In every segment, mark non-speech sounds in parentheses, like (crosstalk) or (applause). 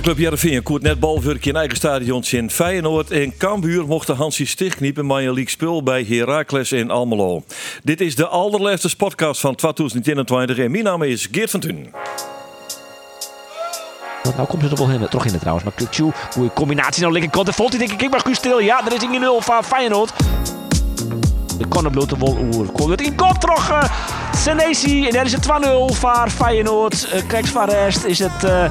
Sportclub Jereveen koert net balvurkje in eigen stadion in Feyenoord. En Cambuur mochten Hansie Stichkniepen Maya League spul bij Heracles in Almelo. Dit is de allerlaatste podcast van 2021 en mijn naam is Geert van Tun. Nou komt ze er wel in, terug in het trouwens. Maar Kukcu, goede combinatie de linkerkant. En Volt, die denk ik, ik mag goed stil. Ja, er is een 0 van Feyenoord. De de Wol oer. Komt het in kop terug. Uh, Senesi. En daar is het 2-0 voor Feyenoord. Uh, van rest is het uh,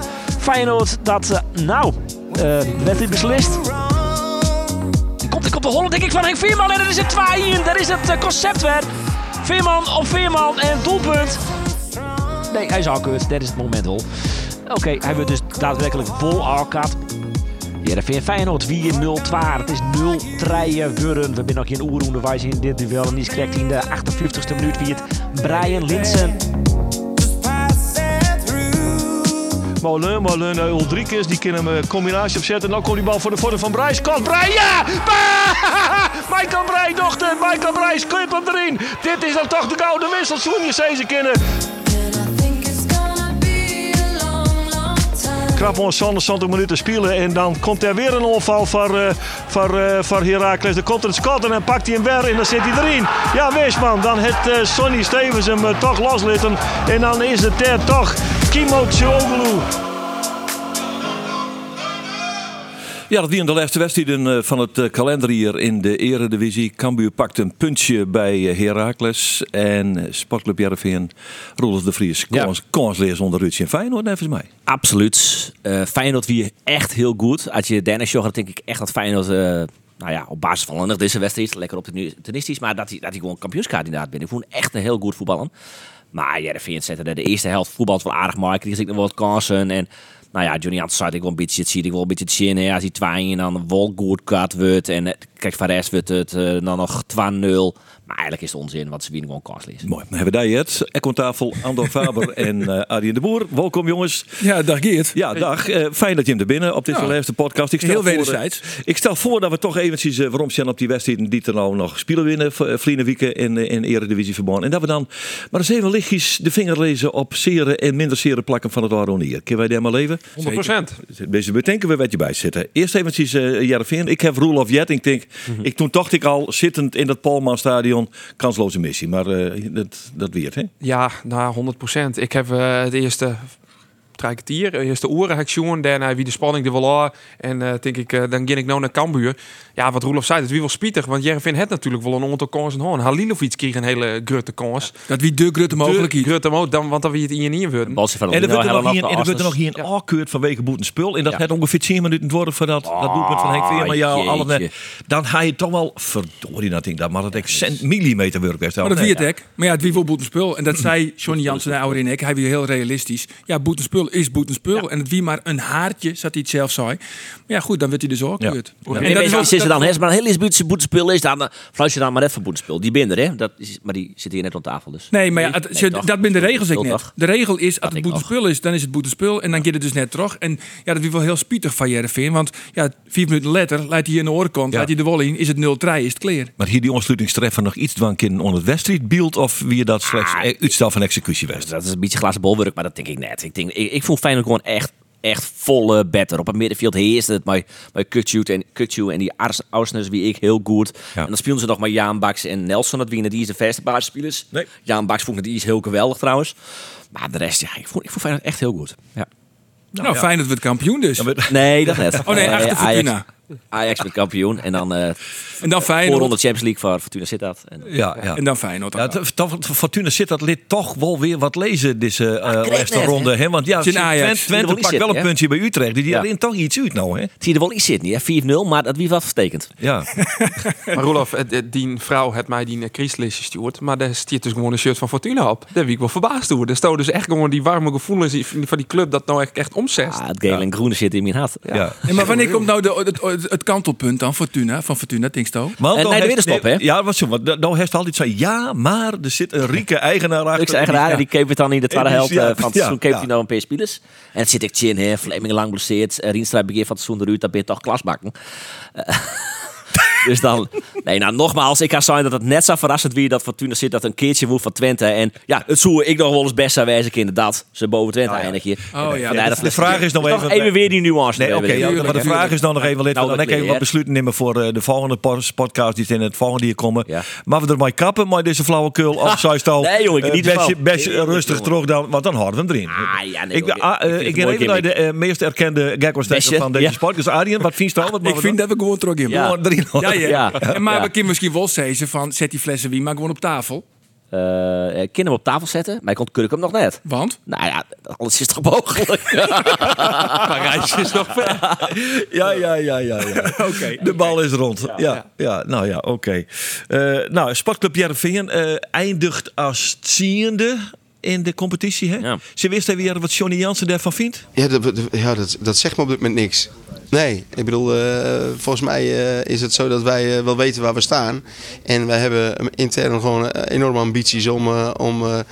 Feyenoord dat, uh, nou, werd dit beslist. Komt, die komt de hollen denk ik van Henk Veerman. En dat is het 2 Daar is het uh, concept weer. Veerman op Veerman en doelpunt. Nee, hij is al kut. Dat is het moment al. Oké, hij wordt dus daadwerkelijk vol arcade. Jereveen Feyenoord 4-0-2. Het is 0-3 wurren. We zijn nog geen oeroende in dit duel. En die krijgt in de 58ste minuut wie het Brian Linsen. Molen, Molen, uh, Ulrikes, die kunnen hem een combinatie opzetten. En dan komt die bal voor de voeten van Brijs. Kant Brij, ja! (laughs) Michael Brij, dochter, Michael Brij, clip hem erin. Dit is dan toch de gouden wissel. Soenje ze kennen. Krap ons 120 minuten spelen en dan komt er weer een onval voor, uh, voor, uh, voor Heracles. Dan komt er een en dan pakt hij hem weer en dan zit hij erin. Ja, Weesman, dan heeft Sonny Stevens hem toch loslitten. En dan is het er toch Kimo Tjoglu. Ja, dat wie in de laatste wedstrijden van het kalender hier in de Eredivisie. Cambuur pakt een puntje bij Heracles. En Sportclub Jereveen, Roelof de Vries, ja. kansleers onder Rutje en Feyenoord, even mij. Absoluut. Uh, Feyenoord wie echt heel goed. Als je Dennis joggt, denk ik echt dat Feyenoord... Uh, nou ja, op basis van deze wedstrijd, lekker optimistisch, maar dat hij, dat hij gewoon kampioenskandidaat bent. Ik vond echt een heel goed voetballen. Maar Jereveen zette de eerste helft voetbal wel aardig mooi. Kreeg ik nog wat kansen en nou ja, Johnny Ant ik wel een beetje, het zie ik wel een beetje zien. Ja, als hij twee en dan wel goed kat wordt en kijk van wordt het uh, dan nog 2-0. Maar eigenlijk is het onzin, want ze winnen gewoon costly. Mooi, dan hebben wij het. Econtafel, Andor (laughs) Faber en uh, Arjen de Boer. Welkom jongens. Ja, dag Geert. Ja, dag. Uh, fijn dat je hem er binnen op deze ja. laatste podcast. Ik stel Heel voor, wederzijds. Uh, ik stel voor dat we toch eventjes uh, waarom zijn op die wedstrijden die er nou nog spelen winnen. Vliegen Wieken in, in Eredivisie verbonden. En dat we dan maar eens even lichtjes de vinger lezen op zere en minder zere plakken van het Aronier. Kunnen wij daar maar leven? 100 procent. Deze bedenken we wat je bij zitten. Eerst eventjes uh, Jereveen. Ik heb Rule of Jet. Ik denk, mm -hmm. ik toen dacht ik al zittend in dat Polman stadion kansloze missie. Maar uh, dat, dat weer, hè? Ja, nou, 100 procent. Ik heb uh, het eerste drie kwartier, eerste uren heb ik zien, daarna wie de spanning er wel aan. En uh, denk ik, uh, dan ging ik nou naar Cambuur. Ja, wat Roelof zei, dat wie wel spietig, want Jervin het natuurlijk wel een aantal kansen hoor. Halinovic kreeg een hele grutte kans. Dat wie de grutte mogelijk De grutte mogelijk, dan, want dan wie het in je niet worden. En er wordt er nog hier, en er wordt er nog hier een afkeurd vanwege boeten spul. En dat het ongeveer 10 minuten worden voor dat, dat doelpunt van Henk Veerman. jou alle Dan ga je toch wel, verdorie dat ding, dat maar dat ik cent millimeter werk best Maar dat wie het. Maar ja, het wie wel boetenspul. En dat zei Johnny Jansen, de oude in ik. Hij weer heel realistisch. Ja, boetenspul is boetenspul. Ja. En het wie maar een haartje, zat hij het zelf zei. Maar ja, goed, dan werd hij dus ook ja. kut. Ja. En dat is ook, zit dan, hè, maar een heel iets boetespul is, dan fluit je dan maar even boetespul. Die binder, hè? Dat is, maar die zit hier net op tafel. Dus. Nee, maar ja, het, nee, dat ben de regels ik net. De regel is, als het boetespul is, dan is het boetespul. En dan gaat het dus net terug. En ja, dat is wel heel spietig van Jereveen. Want ja, vier minuten later, leidt hij in de oorkant, leidt hij de wol in, is het 0-3, is het clear. Maar hier die ontsluitingstreffer nog iets dwang in onder het wedstrijdbeeld of wie je dat slechts ah, uitstel van executie was? Dat is een beetje glazen bolwerk, maar dat denk ik net. Ik, denk, ik, ik voel Feyenoord gewoon echt echt volle better. Op het middenveld heerst het bij, bij Kutsu en, Kutsu en die Ausners wie ik heel goed. Ja. En dan spelen ze nog maar Jaan Baks en Nelson. Dat winnen die is de beste basisspelers. Nee. Jaan Baks vond ik die is heel geweldig trouwens. Maar de rest, ja, ik vond, ik vond Feyenoord echt heel goed. Ja. Nou, nou ja. fijn dat we het kampioen dus. Nee, dat net. (laughs) Oh nee, achter Fortuna. Ajax met kampioen en dan, uh, en dan Feyenoord. Voorronde Champions League voor Fortuna Sittard. En, ja, ja. en dan Feyenoord. Ja, Fortuna Sittard lid toch wel weer wat lezen deze uh, ah, laatste ronde. Hè? Want ja, Ajax. Twente, Twente pakt wel een puntje bij Utrecht. Die ja. toch iets uit nou. Hè? Zie je er wel iets zitten, 4-0, maar dat wie wat vertekend. Ja. (laughs) maar Roelof, die vrouw heeft mij die krieslijstje gestuurd. Maar daar stiert dus gewoon een shirt van Fortuna op. Daar wie ik wel verbaasd door. Er stoot dus echt gewoon die warme gevoelens van die club dat nou echt, echt omzet. Ah, het gele en groene zit in mijn hart. Ja. maar wanneer komt nou de, het, het kantelpunt dan, Fortuna, van Fortuna? Want En dan nee, de winterstop, hè? Ja, wat zo. Want nou heeft altijd zei ja, maar er zit een rieke eigenaar achter. Ik eigenaar, Ja. die keep het dan in de tweede En helft ja, eh, van het ja, seizoen keep hij nou een paar spelers. En het zit ik chin, hè. Fleming lang blesseerd. Uh, Rienstra begin van het seizoen eruit, dat ben je toch klasbakken. (laughs) Eh, dus dan, nee, nou nogmaals, ik ga zeggen dat het net zo verrassend wie dat Fortuna zit dat een keertje woe van Twente. En ja, het zou ik nog wel eens best zijn wijzen inderdaad. Ze boven Twente eindig je. Oh, ja. De vraag is nog even- even weer die nuance. Nee, oké. ja, maar de vraag is dan nog even, Nou, dan dat ik even wat besluiten nemen voor eh, de volgende podcast die in het volgende hier komen. Ja. Maar we er maar kappen, maar deze flauwekul. Of (laughs) zou je het al Nee, jongen, ik eh, best, ervan. best Nee, rustig jongen. terug dan, want dan houden we hem erin. Ah, ja, nee, ik, ben- oké. ah, Ik eh, even mooie naar de eh, meest erkende gekko Besje, van deze podcast. Arjen, wat vind je (laughs) dan? Ik vind dat we gewoon terug in. Ja. Ja, ja. Ja. En maar Ja. we kunnen misschien wel zeggen van zet die flessen wien maar gewoon op tafel. Eh, ik kan hem op tafel zetten, maar ik ontkurk hem nog net. Want Nou ja, alles is toch mogelijk? (laughs) Parijs is nog ver. Ja, ja, ja, ja. ja. (laughs) Oké. De bal is rond. Ja, ja, nou ja, oké. Eh, nou, Sportclub Jereveen eh eindigt als tiende in de competitie. Hè? Ja. Ze wist weer wat Johnny Jansen daarvan vindt? Ja, dat, dat- ja dat, dat zegt me op dit moment niks. Nee, ik bedoel, eh, volgens mij eh, is het zo dat wij eh, wel weten waar we staan. En wij hebben intern gewoon enorme ambities om, om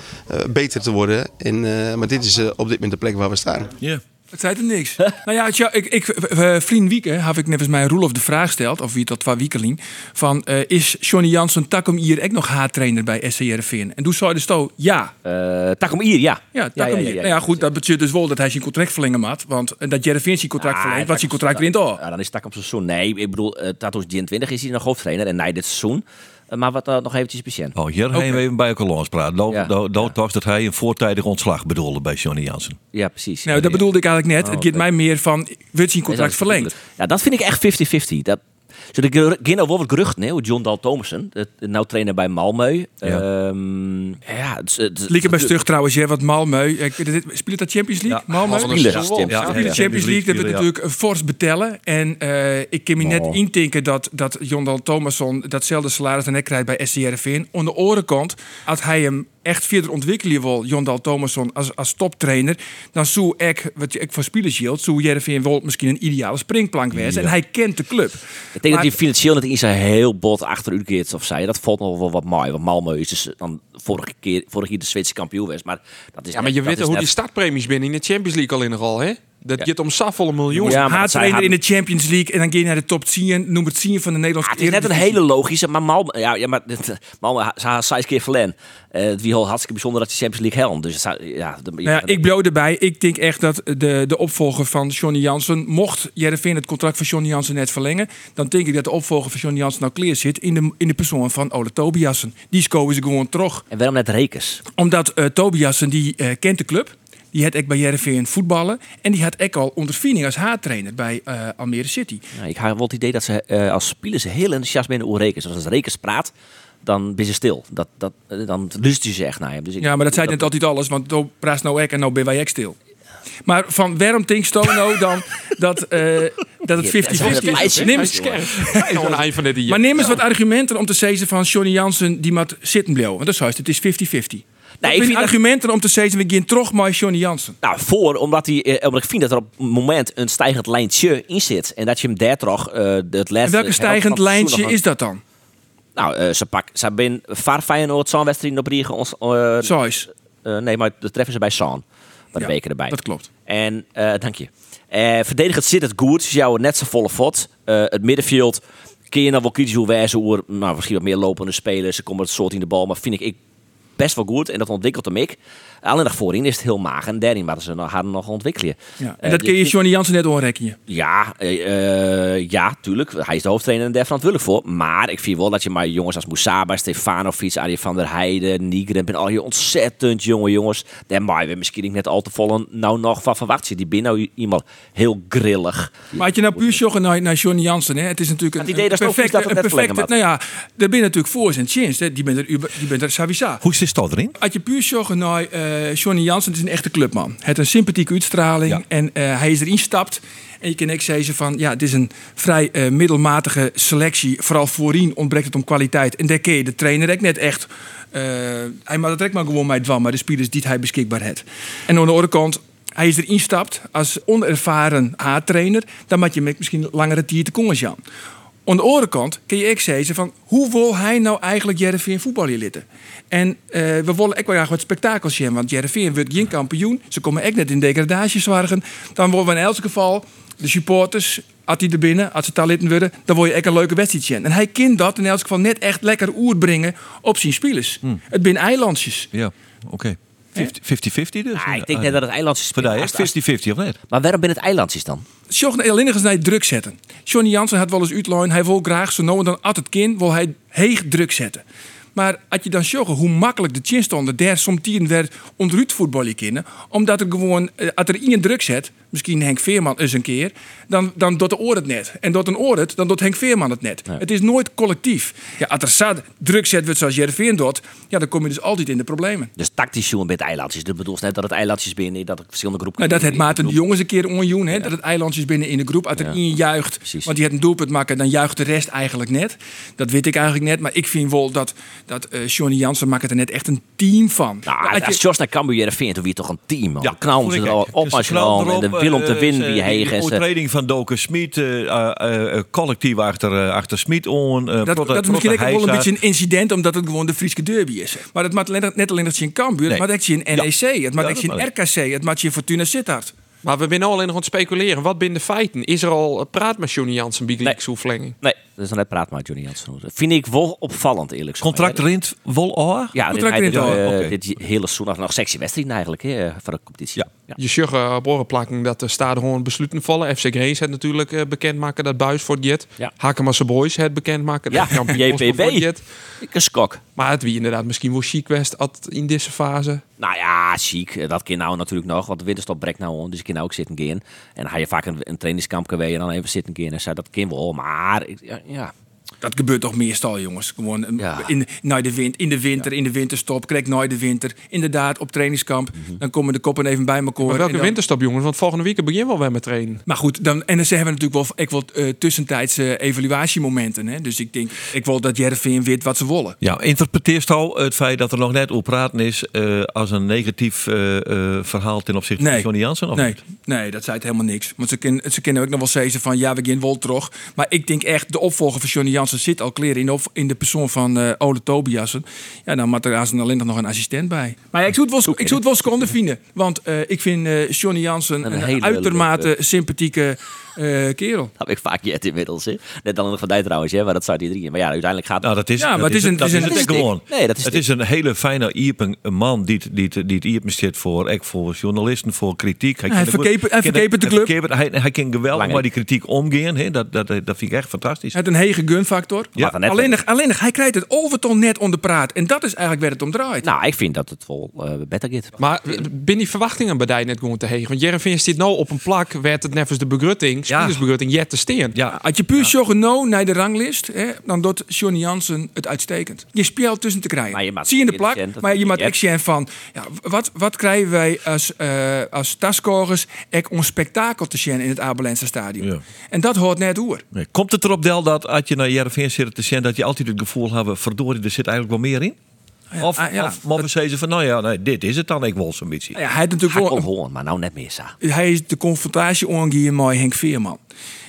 beter te worden. En, maar dit is op dit moment de plek waar we staan. Ja. Het zei er niks. (laughs) nou ja, tja, ik, ik, eh, vriend Wieke heb ik net mij Roelof de vraag gesteld, of wie dat was Wiekeling, van eh, is Johnny Jansen Takum hier ook nog haattrainer bij SCRV? En toen zei de sto ja. Eh Takom Ier, ja. Ja, Takum hier. Nou ja, goed, dat betekent dus wel dat hij zijn contract verlengen moet, want eh, dat Jereveen zijn contract Ah, verlengt, wat zijn contract erin door. Ja, dan is Takom seizoen. Nee, ik bedoel, uh, Tato's 23 is hij nog hoofdtrainer en nee, dit seizoen. Eh, maar wat uh, nog eventjes patiënt. Oh, hier gaan we even bij elkaar los praten. Nou, Ja. dat hij een voortijdig ontslag bedoelde bij Johnny Jansen. Ja, precies. Nou, dat bedoelde ik eigenlijk net. Oh, het gaat oké. mij meer van, wordt zijn contract verlengd? Ja, dat vind ik echt 50-50. Dat... Er gaan nou wel wat geruchten, hè, hoe John Dal Thomassen, de, de nou trainer bij Malmö. Ja. Ehm, ja, het, is- het, is- Lieke bij stug trouwens, hè, wat Malmö. ik- dit- Speelt dat Champions League? Ja, Malmö? Spelen. Ja, de Champions League, dat ja. natuurlijk een fors betellen. En eh, ik kan me net Oh. intinken dat, dat Jondal Thomasson datzelfde salaris dan ik krijgt bij SCRV. De andere kant, als hij hem echt verder ontwikkelen wil, Jondal Thomasson, als, als toptrainer, dan zou ik, wat ik voor spelers hield, zou Jereveen wel misschien een ideale springplank wezen. En hij kent de club. Ik denk Maar- dat hij financieel net iets heel bot achteruit keert of zij. Dat valt nog wel wat mooi. Want Malmö is dus dan vorige keer, vorig jaar de Zweedse kampioen geweest. Maar dat is Ja, maar je weet hoe net- die startpremies binnen in de Champions League al in al, hè? Dat Ja. gaat om safvolle miljoen. Ja, maar dat Haattrainer zij in de Champions League en dan ga je naar de top 10, noem het 10 van de Nederlandse Ah, het is net een hele logische, maar Malmö, ja, ja maar ze had zes keer verlen. Eh het wie hartstikke bijzonder dat ze Champions League helden. Dus het zou- ja, de, Nou ja, ik bloot erbij. Ik denk echt dat de, de opvolger van Johnny Jansen, mocht Jereveen het contract van Johnny Jansen net verlengen, dan denk ik dat de opvolger van Johnny Jansen nou clear zit in de, in de persoon van Ole Tobiassen. Die scoren ze gewoon terug. En waarom net Rekers? Omdat eh Tobiassen, die eh, kent de club. Die had ik bij Jereveen voetballen. En die had ik al ondervinding als haattrainer bij eh, Almere City. Nou, ik heb wel het idee dat ze eh, als spelers heel enthousiast zijn over Rekers. Dus als Rekers praat, dan ben ze stil. Dat, dat, eh, dan luisteren ze echt naar hem. Dus ik, Ja, maar dat zei net altijd alles. Want toen praat nou ik en nou ben wij ek stil. Maar van waarom denkt je nou dan (laughs) dat, eh, dat het 50-50 Ja, dat is? Neem eens-. Maar neem eens wat argumenten om te zeggen van Johnny Jansen die moet zitten blijven. Want dat is juist, het is 50-50. Nee, Nee, ik dat- argumenten om te zeggen we gaan terug met Johnny Jansen. Nou, voor, omdat, hij, eh, omdat ik vind dat er op het moment een stijgend lijntje in zit. En dat je hem daar toch eh het laatste... En welke stijgend lijntje is dat dan? Nou, eh, ze, pak, ze hebben var Feyenoord zo'n wedstrijd op Riegen. Eh, nee, maar dat treffen ze bij Saan. Bij de Ja, weken erbij. Dat klopt. En, dank je. Verdedigend zit het goed. Ze jouw net zo volle fot. Eh, het middenveld kun je nog wel kritisch hoe wijzen. Hoe, nou, misschien wat meer lopende spelers. Ze komen het soort in de bal. Maar vind ik, ik best wel goed. En dat ontwikkelt hem ik. Alleen nog voorin is het heel maag. En daarin moeten ze nog, hadden nog ontwikkelen. Ja. En Eh, dat kun je Johnny Jansen net onrekenen. ja, eh, eh, ja, tuurlijk. Hij is de hoofdtrainer en daar verantwoordelijk voor. Maar ik vind wel dat je maar jongens als Moussaba, Stefanovic, Arie van der Heijden, Nigren, en al je ontzettend jonge jongens. Daar mag je misschien niet net al te vol nou nog van verwacht. Die binnen nou iemand heel grillig. Maar had je nou puur zoeken naar, naar Johnny Jansen, hè? het is natuurlijk een, Het idee een dat is perfecte, perfecte verlengen nou ja, daar ben je natuurlijk voor zijn chins. Die bent er, die bent er savisa. Hoe zit dat erin? Had je puur zoeken naar Johnny Jansen, is een echte clubman. Het heeft een sympathieke uitstraling Ja. en eh, hij is erin stapt. En je kan ook zeggen van, ja, het is een vrij eh, middelmatige selectie. Vooral voorin ontbreekt het om kwaliteit. En daar je de trainer ook net echt. hij maakt het ook maar gewoon met dwan, maar de spelers die hij beschikbaar heeft. En aan de andere kant, hij is erin stapt als onervaren A-trainer, dan moet je met misschien langere tijd te komen Jan. Aan de andere kant kun je ook zeggen van hoe wil hij nou eigenlijk Jereveen voetballen litten? En eh, we willen ook wel graag wat spektakels zien, want Jereveen wordt geen kampioen. Ze komen echt net in degradatie zorgen. Dan willen we in elk geval de supporters, als die er binnen, als ze talenten worden, dan wil je echt een leuke wedstrijd zien. En hij kan dat in elk geval net echt lekker oer brengen op zijn spelers. Het zijn eilandjes. Ja, oké. 50-50 dus? Ja, ik denk net dat het Voor als- echt 50-50 of net? Maar waarom ben het eilandjes dan? Sjoch alleen eens naar druk zetten. Johnny Jansen had wel eens uitlijn. Hij wil graag zo nou en dan at het kind wil hij heeg druk zetten. Maar als je dan sjoggen hoe makkelijk de chinstonden daar soms tien werd onderuit voetballen kennen, omdat er gewoon eh, als er iemand druk zet, misschien Henk Veerman eens een keer, dan dan doet de oor het net. En doet een oor het, dan doet Henk Veerman het net. Het is nooit collectief. Ja, als er zat druk zet wordt zoals Jervin doet, ja, dan kom je dus altijd in de problemen. Dus tactisch jongen met eilandjes. Dat bedoelt net dat het eilandjes binnen, dat er verschillende groepen... Nou, dat het Maarten de jongens een keer onjoen, hè? Dat het eilandjes binnen in de groep. Als er één juicht, precies. want die het een doelpunt maken, dan juicht de rest eigenlijk net. Dat weet ik eigenlijk net. Maar ik vind wel dat, dat eh Johnny Jansen maakt er net echt een team van. Nou, Maar als Jos naar Cambuur vindt, dan wie toch een team, man. Ja, Ja, knallen ze er op Dus als je en de om te eh, winnen die is. overtreding van Doken Smit, eh, eh, collectief achter, eh, achter Smit on. eh, dat, protte- dat is misschien ook wel een beetje een incident, omdat het gewoon de Friese derby is. Maar het maakt net alleen dat je in Cambuur, Nee. het maakt je in NEC, het maakt Ja, je in RKC, het maakt je in Fortuna Sittard. Maar we zijn al alleen nog aan het speculeren. Wat binnen de feiten? Is er al praat met Johnny Jansen bij Nee. verlenging? Nee, dat is dan net praat maar Johnny Jansen. Dat vind ik wel opvallend, eerlijk gezegd. Contract rint wel oor? Ja, dit, Contract hij eh, dit hele seizoen nog sexy wedstrijd eigenlijk hè, voor de competitie. Ja. Ja. Je zag uh, dat de stade gewoon besluiten vallen. FC Grace het natuurlijk eh, bekendmaken dat Buis voor het jet. Ja. Hakemasse Boys het bekendmaken dat Ja, kampioen (laughs) JPB. voor het jet. Ik een skok. Maar het wie inderdaad misschien wel chic west at in deze fase. Nou ja, chic. Eh, Dat kan nou natuurlijk nog, want de winterstop breekt nou om. Dus ik kan nou ook zitten gaan. En dan ga je vaak een, een trainingskamp geweest en dan even zitten gaan. En zo, dat kan wel. Maar ik- ja, ja. Dat gebeurt toch meestal, jongens. Gewoon eh, Ja. in, naar de wind, in de winter, in de winterstop, krijg nooit de winter. Inderdaad, op trainingskamp. Dan komen de koppen even bij elkaar. Maar welke dan- winterstop jongens? Want volgende week beginnen we weer met trainen. Maar goed, dan, en dan hebben we natuurlijk wel, ik wil eh, tussentijdse evaluatiemomenten. Hè? Dus ik denk, ik wil dat Jervin weet wat ze willen. Ja, interpreteerst al het feit dat er nog net over praten is eh, als een negatief eh, eh, verhaal ten opzichte Nee. van Johnny Jansen? Of Nee, niet? nee, dat zei het helemaal niks. Want ze, ken, ze kennen ook nog wel zeggen van ja, we gaan wel terug. Maar ik denk echt, de opvolger van Johnny Jansen zit al kleren in de, in de persoon van eh Ole Tobiasen. Ja, dan moet er alleen nog een assistent bij. Maar ja, ik zou het wel, ik zou het wel vinden. Want eh, ik vind eh Johnny Jansen Een uitermate leuke- sympathieke eh, kerel. Dat heb ik vaak jet inmiddels. Hè. Net dan van die trouwens, hè, maar dat zou die drie. Maar ja, uiteindelijk gaat Nou, dat is, Ja, maar dat het is een- dat het is een- het dat is gewoon. dik. Nee, dat is het dik. is een hele fijne iepen een man die, het- die, het- die het iepen zit voor, voor journalisten, voor kritiek. Hij het hij de club. Hij, hij kan geweldig maar die kritiek omgaan. Hè? Dat, dat, dat vind ik echt fantastisch. Hij heeft een hege gunfactor. Ja. Alleen, nog, alleen nog, hij krijgt het overton net onder praat. En dat is eigenlijk waar het om draait. Nou, ik vind dat het wel eh, beter gaat. Maar binnen die verwachtingen bij die net gewoon te hegen. Want Jervin zit nou op een plak, werd het nevens de begrutting, spelersbegrutting, jet te steen. Ja, Als je puur nou naar de ranglist, hè, dan doet Johnny Jansen het uitstekend. Je speelt tussen te krijgen. Zie je in de plak, maar je maakt zien van, ja, wat, wat krijgen wij als, eh als taskorgers echt om spektakel te zien in het Abelense stadion. Ja. En dat hoort net oer. Nee. Komt het erop, Del, dat als je naar Jereveen zit te zien, dat je altijd het gevoel hebt, verdorie, er zit eigenlijk wel meer in? Of, ah, ja. of mogen ze van, nou ja, nee, dit is het dan, ik wil zo'n beetje. Ja, hij, heeft natuurlijk wel, horen, maar nou net meer zo. hij is de confrontatie aangegaan met Henk Veerman.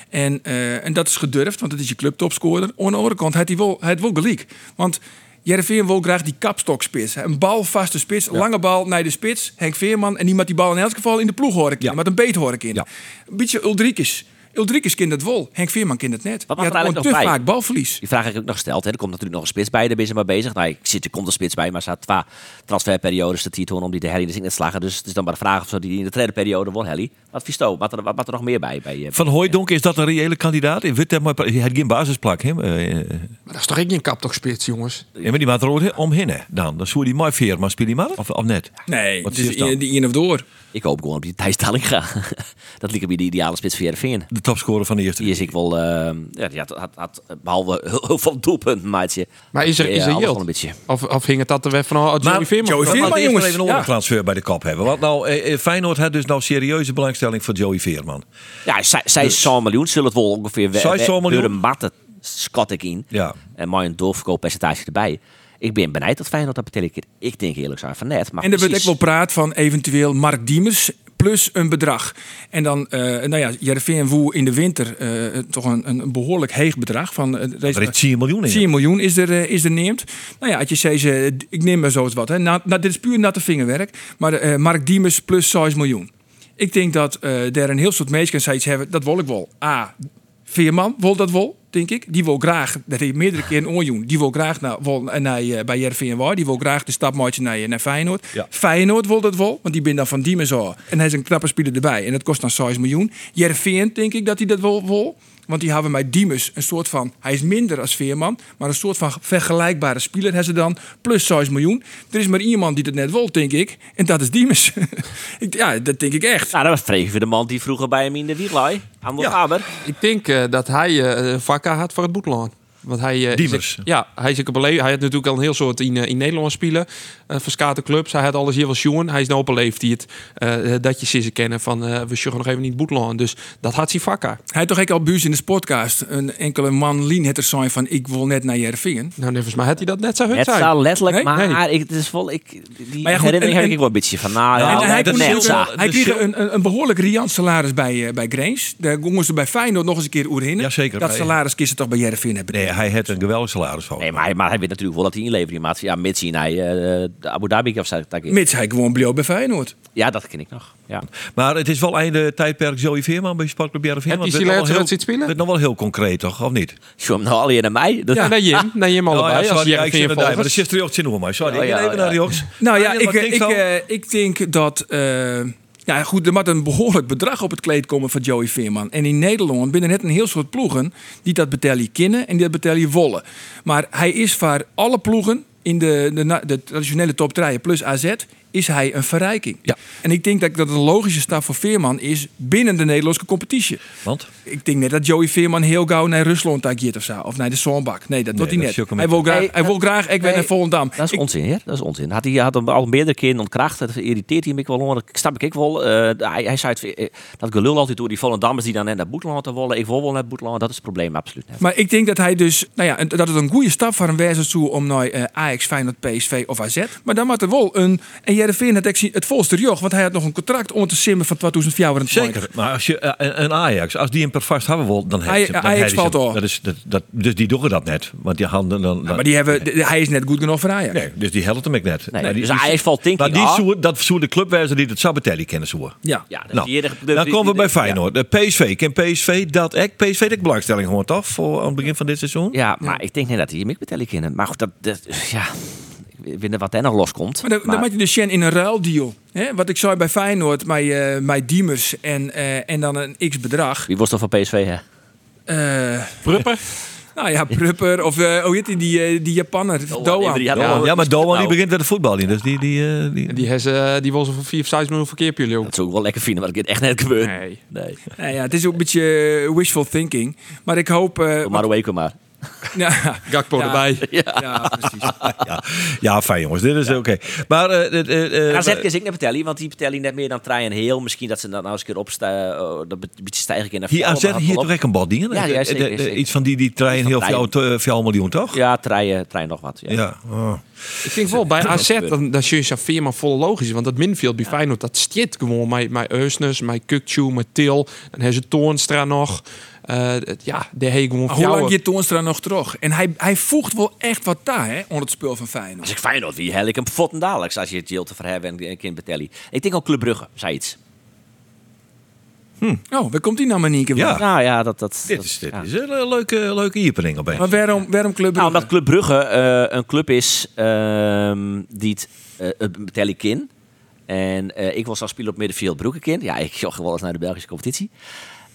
En, eh, en dat is gedurfd, want het is je clubtopscorer. Aan de andere kant heeft hij wel, hij heeft wel gelijk. Want Jereveen wil graag die kapstokspits. Een balvaste spits, lange bal naar de spits. Henk Veerman en die met die bal in elk geval in de ploeg horen Ja. Met een beet horen in. Ja. Een beetje Uldrikes. Ulrikes kent het wel. Henk Veerman kent het net. Wat had eigenlijk nog te bij? vaak balverlies. Die vraag heb ik ook nog gesteld. Hè. Er komt natuurlijk nog een spits bij, daar ben je maar bezig. Nou, ik zit, er komt een spits bij, maar er staat twee transferperiodes te titonen om die de Helly in de te slagen. Dus het is dan maar de vraag of ze die in de tweede periode won Helly. Wat vies wat, er- wat, wat er nog meer bij? bij eh, Van Hooijdonk, is dat een reële kandidaat? In Wit, maar hij heeft geen basisplak. Hè? Eh, eh, Maar dat is toch ook geen kaptokspits, jongens? Ja, maar die maakt er ook omheen. Dan, dan zou die mooi veer, maar speel die maar? Of, of net? Nee, Wat het is is dan? die in of door. Ik hoop gewoon op die Thijs Dallinga. (laughs) dat lijkt me de ideale spits voor Heerenveen. De topscorer van de eerste. Die is ik wel, eh, ja, die had, had, had, behalve (laughs) heel, heel veel doelpunten, maatje. Maar is er, is er alles yield? wel een beetje. Of, of hing het dat er weer van oh, Joey Veerman? Joey Maar Veerman, jongens. even een Ja. ondertransfer bij de kop hebben. Want nou, eh, eh, Feyenoord had dus nou serieuze belangstelling voor Joey Veerman. Ja, zij, zij is zo'n miljoen. Zullen het wel ongeveer Zij miljoen? door een matte schat ik in. Ja. En mooi een doorverkooppercentage erbij. Ik ben benijd dat Feyenoord dat betekent. Ik denk eerlijk zijn van net. Maar En er wordt ook wel praat van eventueel Mark Diemers. plus een bedrag. En dan, uh, nou ja, Jereveen woe in de winter uh, toch een, een behoorlijk heeg bedrag van. Uh, deze, er is 10 miljoen in. 10 miljoen is er, is er neemt. Nou ja, als je zegt, ik neem maar zo eens wat. Hè. Nou, nou, dit is puur natte vingerwerk. Maar Mark Diemers plus 6 miljoen. Ik denk dat uh, er een heel soort mensen zoiets hebben. Dat wil ik wel. A. Veerman wil dat wel, denk ik. Die wil graag, dat heeft meerdere keer een onjoen. Die wil graag naar, wil, naar, uh, bij Jervin Die wil graag de stap maken naar, naar Feyenoord. Ja. Feyenoord wil dat wel, want die ben dan van die zo. En hij is een knappe speler erbij. En dat kost dan 6 miljoen. Jervin denk ik dat hij dat wel wil. Want die hebben bij Diemus een soort van. Hij is minder als Veerman, maar een soort van vergelijkbare speler hebben ze dan. Plus 6 miljoen. Er is maar iemand die het net wil, denk ik. En dat is Diemus. (laughs) ja, dat denk ik echt. Nou, dat was vreemd de man die vroeger bij hem in de wielrij. Aan ja, Ik denk uh, dat hij uh, vakka had voor het boetlaan. Want hij, uh, ja, hij is ook beleefd. Hij had natuurlijk al een heel soort in, in Nederland spelen. Uh, voor clubs. Hij had alles hier wel jongen. Hij is nou op een leeftijd uh, dat je ze kennen van we zullen nog even niet boetlaan. Dus dat had hij vakker. Hij toch ook al buus in de sportcast. Een enkele man Lien het er zijn van ik wil net naar Jervingen. Nou, volgens mij had hij dat net zo Het zou letterlijk, nee? maar nee. Ik, het is vol. Ik, die maar ja, herinnering heb ik wel een beetje van. Nou, ja, hij, net hij kreeg een, een, behoorlijk riant salaris bij, bij Grains. Daar gingen ze bij Feyenoord nog eens een keer oerhinnen. Ja, zeker. Dat salaris kisten toch bij Jervingen hebben. Hij had een geweldig salaris van. Nee, maar hij, maar hij weet natuurlijk wel dat hij inlevering maakt. Ja, mits hij uh, de Abu Dhabi of zo. Mits hij gewoon bleef bij Feyenoord. Ja, dat ken ik nog. Ja. Maar het is wel einde tijdperk Joey Veerman bij Sportclub Jereveen. Heb je Silaert ziet spelen? Het nog wel heel concreet, toch? Of niet? Zo, nou al naar mij. Dat... Ja, naar Jim. Naar Jim allebei. Oh, ja, sorry, als ik maar de sister ook zin mij. Sorry, oh, ja, even naar die Nou ja, ik, ik, ik denk dat... Ja, goed, er moet een behoorlijk bedrag op het kleed komen van Joey Veerman. En in Nederland binnen net een heel soort ploegen die dat betalen kennen en die dat betalen wollen. Maar hij is voor alle ploegen in de, de, de traditionele top 3 plus AZ is hij een verrijking. Ja. En ik denk dat dat een logische stap voor Veerman is binnen de Nederlandse competitie. Want? Ik denk net dat Joey Veerman heel gauw naar Rusland gaat of zo. Of naar de Zonbak. Nee, dat doet hij net. Hij wil, graag, hij wil graag ik ben naar Volendam. Dat is onzin, hè? Dat is onzin. Had hij had hem al meerdere keren ontkracht. Dat irriteert hij me wel. Dat snap ik wel. Uh, hij, hij zei het, eh, dat gelul altijd door die Volendammers die dan net naar Boetland te willen. Ik wil wel naar Boetland. Dat is het probleem absoluut. Maar ik denk dat hij dus, nou ja, dat het een goede stap voor hem wijze toe om naar uh, Ajax, Feyenoord, PSV of AZ. Maar dan moet er wel een, en Jereveen het het volste joch, want hij had nog een contract om te simmen van 2004. Zeker, maar als je een Ajax, als die hem per vast hebben wil, dan heeft hij, Ajax valt door. Dat is, dat, dat, dus die doen dat net, want die handen dan. maar die hebben, hij is net goed genoeg voor Ajax. Nee, dus die helpt hem ik net. Nee, die, dus Ajax valt denk ik. Maar die dat zouden de clubwijzer die het Sabatelli kennen zo. Ja, ja nou, dan komen we bij Feyenoord. De PSV, ken PSV dat ik PSV de belangstelling hoort af voor aan het begin van dit seizoen. Ja, maar ik denk niet dat hij hem ik kennen. Maar goed, dat, dat ja ik weet wat er nog loskomt. Maar dan, maar... dan maak je de Shen in een ruildeal. Hè? Wat ik zei bij Feyenoord, mijn, uh, mijn Diemers en, uh, en dan een x-bedrag. Wie was dan van PSV, hè? Uh, Prupper? (laughs) Nou ja, Prupper of uh, hoe heet die, die, die Japanner, Doan. Ja, ja, maar Doan die begint met de voetbal niet, dus die... Die, uh, die... die, has, uh, die was voor 4 of 6 miljoen verkeer jullie ook. Dat zou ik wel lekker vinden, maar dat echt net gebeurt. Nee. nee. nee ja, het is ook een beetje wishful thinking. Maar ik hoop... Uh, maar maar. Ja. (laughs) Gakpo erbij. Ja, ja precies. ja. ja, fijn jongens. Dit is oké. Maar... Uh, uh, uh, AZ is ik net vertellen, want die vertellen net meer dan Trein en Heel. Misschien dat ze dan nou eens een keer opstaan, uh, dat een beetje stijgen in de Hier AZ hier toch echt een bad dingen? Ja, ja zeker, zeker. Iets van die, die Trein Heel veel, veel miljoen, toch? Ja, Trein, trein nog wat. Ja. ja. Oh. Ik denk wel bij AZ, dan, dan je je maar vol logisch. Want dat minfield bij Feyenoord, dat stiet gewoon. Mijn, mijn Eusnes, mijn Kukchu, mijn Til. Dan hebben ze Toornstra nog. Uh, ja, de heet gewoon Hoe lang je Toonstra nog terug? En hij, hij voegt wel echt wat daar, hè, onder het spel van Feyenoord. Als ik Feyenoord wie hel ik hem fotten dadelijk als je het Jill te verhebben en kind betelli. Ik denk ook Club Brugge, zei iets. Hm. Oh, waar komt die nou, Manieke? Ja. Nou ja, dat... dat dit is, dit is een leuke, leuke iepening op Maar waarom, waarom Club Brugge? Nou, omdat Club Brugge uh, een club is uh, die het uh, betel ik in. En ik was als speler op middenveld Broekenkind. Ja, ik jog wel eens naar de Belgische competitie.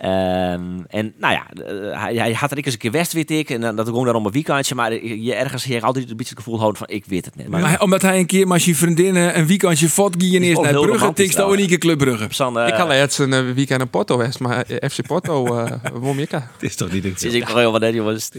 Um, en nou ja, eh, hij, hij, had er ik eens een keer West, weet ik. En dan, dat gewoon daarom een weekendje. Maar je ergens je altijd een beetje het gevoel houden van ik weet het niet. Maar, maar omdat hij een keer met zijn vriendinnen een weekendje fot en eerst naar Brugge. Tinkst ook een Club Brugge. ik had het een weekend in Porto West, maar FC Porto (laughs) uh, wom ik. Het is toch niet Is ik heel wat jongens.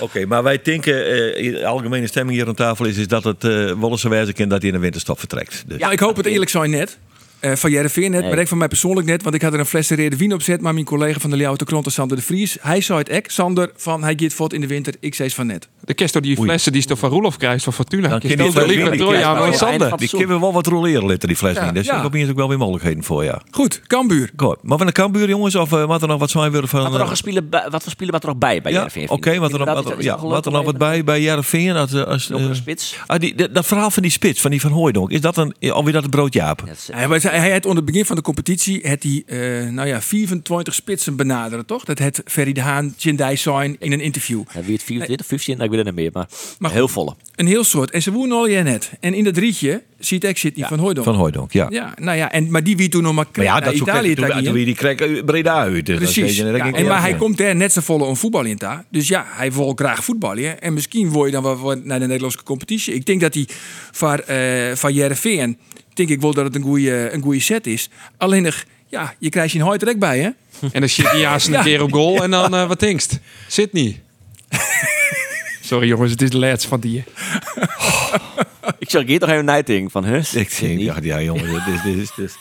Oké, maar wij denken, uh, de algemene stemming hier aan tafel is, is dat het uh, wijze kind dat hij in de winterstop vertrekt. Dus. Ja, ik hoop het eerlijk zijn net. Eh, van Jereveen net, Nee. maar ik van mij persoonlijk net, want ik had er een fles rede wien op zet, maar mijn collega van de Leeuwarden Krant, Sander de Vries, hij zei het ek, Sander, van hij gaat voort in de winter, ik zei het van net. De kerst door die flessen die is toch van Roelof krijgt van Fortuna. Dan je krijgen. aan Ja, Sander. ja. Die kunnen wel wat roleren litten, die fles Ja, niet. Dus ja. ik heb hier ook wel weer mogelijkheden voor, ja. Goed, Cambuur. Goed. Maar van de Kambuur, jongens, of uh, wat er nog wat zijn willen van... Wat, er nog eh, spelen wat voor spelen wat er nog bij bij ja, Jereveen? oké, wat er nog wat, er- ja, wat er nog wat bij bij Jereveen. Als, eh, als, eh, spits. ah, die, dat, dat verhaal van die spits, van die van Hooijdonk, is dat een, alweer dat het brood Jaap? Hij, hij had onder het begin van de competitie het die, eh, nou ja, 24 spitsen benaderen, toch? Dat het Ferry de Haan, Jindai zijn in een interview. Ja, wie het 24, 15, nou, ik weet het niet meer, maar, Maar heel volle. Een heel soort. En ze woenen al je net. En in dat rietje ziet ik zit die van Hooydonk. Van Hooijdonk, ja. Ja, nou ja, en, maar die wie toen nog maar, Maar ja, dat Italië toen, toen die krek Breda uit. Dus Precies. dat Ja, en maar hij komt er net zo volle een voetbal in ta. Dus ja, hij wil graag voetballen. En misschien word je dan wel naar de Nederlandse competitie. Ik denk dat hij van, eh van Jereveen, denk ik wel dat het een goede een goede set is. Alleen nog, ja, je krijgt je een hard bij, hè? En dan zit hij (laughs) een Ja. keer op goal en dan eh, wat denkst? Zit niet. (laughs) Sorry jongens, het is de laatste van die. (laughs) Ik zeg, hier nog even een nighting van, huh? Ik denk, ja, ja jongen, dit is, dit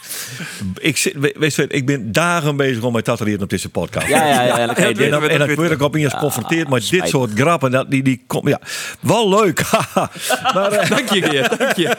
ik, zit, we- wees, je, ik ben dagen bezig om mij te tatoeëren op deze podcast. Ja, ja, ja. (laughs) En dan En dan, en dan word ik op eens geconfronteerd met dit soort grappen. Dat, die, die kom, ja, wel leuk. (laughs) maar eh, Dank je, Geert. Dank je.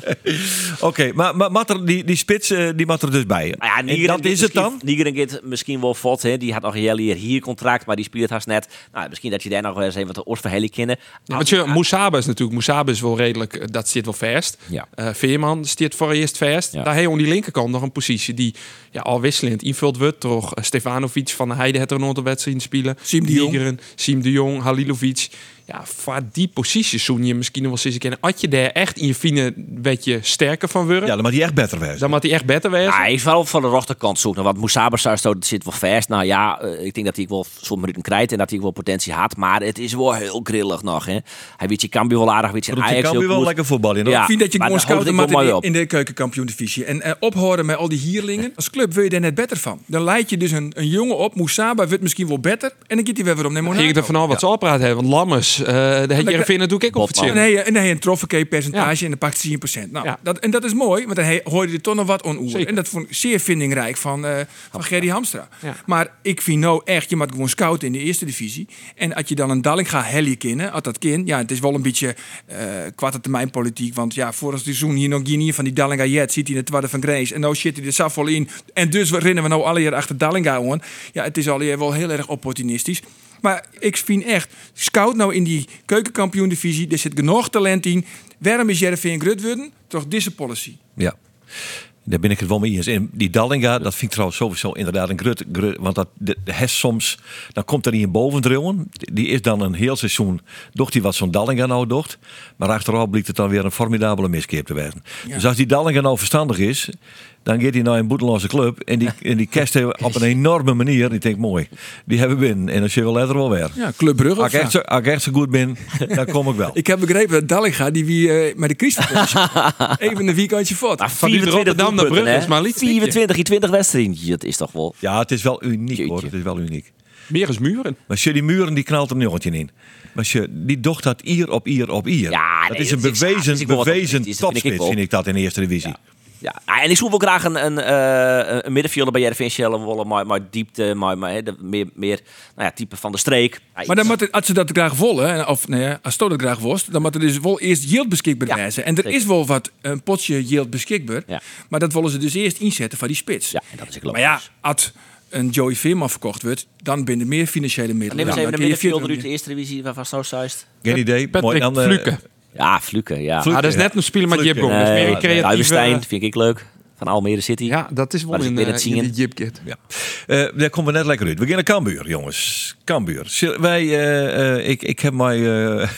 (laughs) oké, maar, maar mat er, die, die spits eh, die mat er dus bij. Nou ja, En dat is het dan? Nigeren gaat misschien wel vot. Hè. Die had nog een heel hier contract, maar die speelt haast net. Nou, misschien dat je daar nog wel eens even wat de oorverhalen kennen. Ja, want je, Moesaba is natuurlijk, Moesaba is wel redelijk, eh, dat zit wel vast. Ja. Eh, Veerman zit voor eerst vast. Ja. Daar aan die linkerkant nog een positie die ja, al wisselend invult wordt. Toch eh, Stefanovic van de Heide het er nog een wedstrijd in spelen. Siem de Jong. Nigeren, Siem de Jong, Halilovic. Ja, voor die posities zoen je misschien nog wel eens kennen. Had je daar echt in je fine beetje sterker van worden, Ja, dan moet hij echt beter wezen. dan moet hij echt beter wezen. Ja, hij is wel van de rechterkant zoeken. Want Moesaba dat zit wel vast. Nou ja, eh, ik denk dat hij wel zo'n minuten krijgt en dat hij wel potentie had. Maar het is wel heel grillig nog. Hè. Hij weet je Cambuur wel aardig, weet je Ajax je wel goed. lekker voetballen. Ja. Ik vind dat je gewoon scouten moet in, in de keukenkampioen-divisie. En eh, ophouden met al die hierlingen. Als club wil je daar net beter van. Dan leid je dus een, een jongen op. Moesaba wordt misschien wel beter. En dan gaat hij weer weer om naar Monaco. Ging ik er vanaf wat ze oppraat hebben. Want Lammers, eh de er vinden doe ik dan heb je een trofee percentage en dan pakt hij 10%. Nou, Ja. dat, en dat is mooi, want dan he- hoor je toch nog wat on oer. Zeker. En dat vond ik zeer vindingrijk van, eh van Gerry Hamstra. Ja. Maar ik vind nou echt, je moet gewoon scouten in de eerste divisie. En als je dan een Dallinga helje kennen, als dat kind, ja, het is wel een beetje eh kwarte termijn politiek. Want ja, vorig seizoen hier nog geen van die Dallinga jet, ziet hij in het tweede van Grace. En nou zit hij er zelf vol in. En dus rennen we nou alle jaar achter Dallinga aan. Ja, het is al wel heel erg opportunistisch. Maar ik vind echt, scout nou in die keukenkampioen-divisie, er zit genoeg talent in. Waarom is Jereveen Grut worden? Toch deze policy. Ja. Daar ben ik het wel mee eens. En die Dallinga, dat vind ik trouwens sowieso inderdaad een grut. grut want dat de, de hes soms, dan komt er niet een bovendrillen. Die is dan een heel seizoen, docht hij wat zo'n Dallinga nou docht. Maar achteraf blijkt het dan weer een formidabele miskeer te zijn. Dus als die Dallinga nou verstandig is, dan gaat hij naar een boeteloze club. En die, en die kerst hebben op een enorme manier. Die denkt mooi, die hebben we binnen. En als je wel letter wel weer. Ja, Club Brugge. Als ik, echt zo, als ik echt zo goed ben, dan kom ik wel. (laughs) Ik heb begrepen dat Dallinga, die wie eh, met de Christus (laughs) even een weekendje voort. Maar Van die 24 Rotterdam naar Brugge is maar liet 24 in 20 wedstrijden. Dat is toch wel... Ja, het is wel uniek hoor. Het is wel uniek. Meer is muren. Maar als je die muren, die knalt er een jongetje in. Maar als je, die docht dat ier op ier op ier. Ja, dat is een dat is- bewezen, is bewezen topspits, vind ik dat in de eerste divisie. Ja, Ah, en ik zoek wel graag een, een, eh, een middenvelder bij Jereveen Shell. Wel maar, maar diepte, maar, maar de, meer, meer nou ja, type van de streek. Ja, Maar dan moet het, als ze dat graag willen, of nee, ja, als ze dat graag worst, dan moet er dus wel eerst yield beschikbaar Ja, zijn. En er zeker. is wel wat een potje yield beschikbaar, Ja. maar dat willen ze dus eerst inzetten van die spits. Ja, en dat is ik Maar ja, als een Joey Veerman verkocht wordt, dan binnen meer financiële middelen. Neem eens Ja, even dan een middenvelder uit 40 de eerste divisie waarvan zo zuist. Geen idee. Patrick Mooi, dan, eh, Fluke. Ja, Fluke, ja. Fluke. Ah, dat is net een speler met. Jip. Dat is meer een Nee, creatieve... Uiverstein vind ik leuk. Van Almere City. Ja, dat is wel in, eh, het in zingen- die Jip Kit. Ja. Eh, daar komen we net lekker uit. We beginnen Cambuur, jongens. Cambuur. Wij, eh, eh, ik, ik heb mij eh,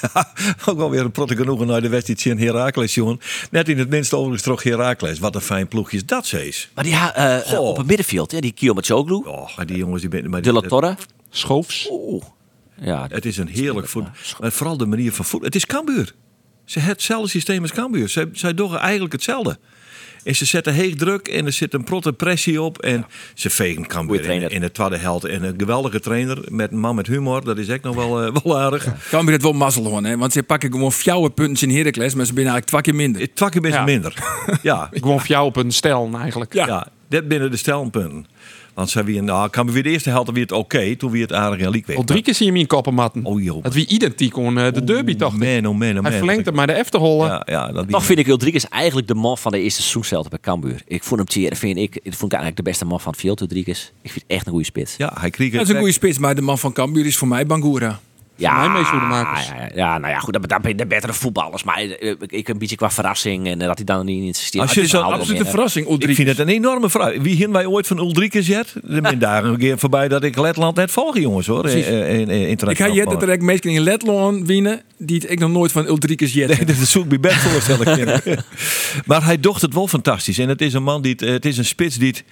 (laughs) ook wel weer een protte genoegen naar de wedstrijd in Heracles, jongen. Net in het minste overigens toch Heracles. Wat een fijn ploegje is dat, Cees. Maar die eh, Goh. op het middenveld, hè, die Kiyomachoglu. Oh, die jongens die ben, maar De La Torre. Schoofs. Oeh. Ja, Het is een heerlijk voetbal. Maar vooral de manier van voetbal. Het is Cambuur. Ze hebben hetzelfde systeem als Cambuur. Zij, zij doen eigenlijk hetzelfde. En ze zetten heeg druk en er zit een protte pressie op. En ze vegen Cambuur in, in de tweede helft. En een geweldige trainer met een man met humor. Dat is echt nog wel, eh, (laughs) wel aardig. Kan weer het wel mazzel hoor, hè? Want ze pakken gewoon fjouwe punten in Heracles, maar ze zijn eigenlijk twee keer minder. Het twakke best Ja. minder. (laughs) Ja, Gewoon voor jou op een stel eigenlijk. Ja. ja. dit binnen de stelpunten. Want ze weer, nou, Cambuur weer de eerste helft weer het oké. toen weer het aardig in leek Al drie keer zie je hem in koppen matten. Oh joh. Het wie identiek aan eh, de derby toch? Man, oh man, oh man. Hij verlengt het maar de Efterholle. Ja, ja, dat Toch vind ik Ulrikes eigenlijk de man van de eerste seizoenshelft bij Cambuur. Ik vond hem Thierry, vind ik, ik vond ik eigenlijk de beste man van het veld. Ik vind het echt een goede spits. Ja, hij kreeg Dat is een goede spits, maar de man van Cambuur is voor mij Bangura. Ja. Ja, ja, ja, nou ja, goed, ben je de betere voetballers. Maar eh, ik een beetje qua verrassing en eh, dat hij dan niet insisteert. Als je dit zo- verhaal Absoluut een wel verrassing, Ik Ulrich. vind het een enorme vraag. Wie hin wij ooit van Ulrike zet? Er ben (laughs) daar een keer voorbij dat ik Letland net volg, jongens hoor. Eh, eh, in- in- Ik ga je dat er meestal in Letland winnen, die ik nog nooit van Ulrikes jet. Nee, (laughs) dat zoek ik bij bed voorstellen. (laughs) maar hij docht het wel fantastisch. En het is een man die, het- het is een spits die het-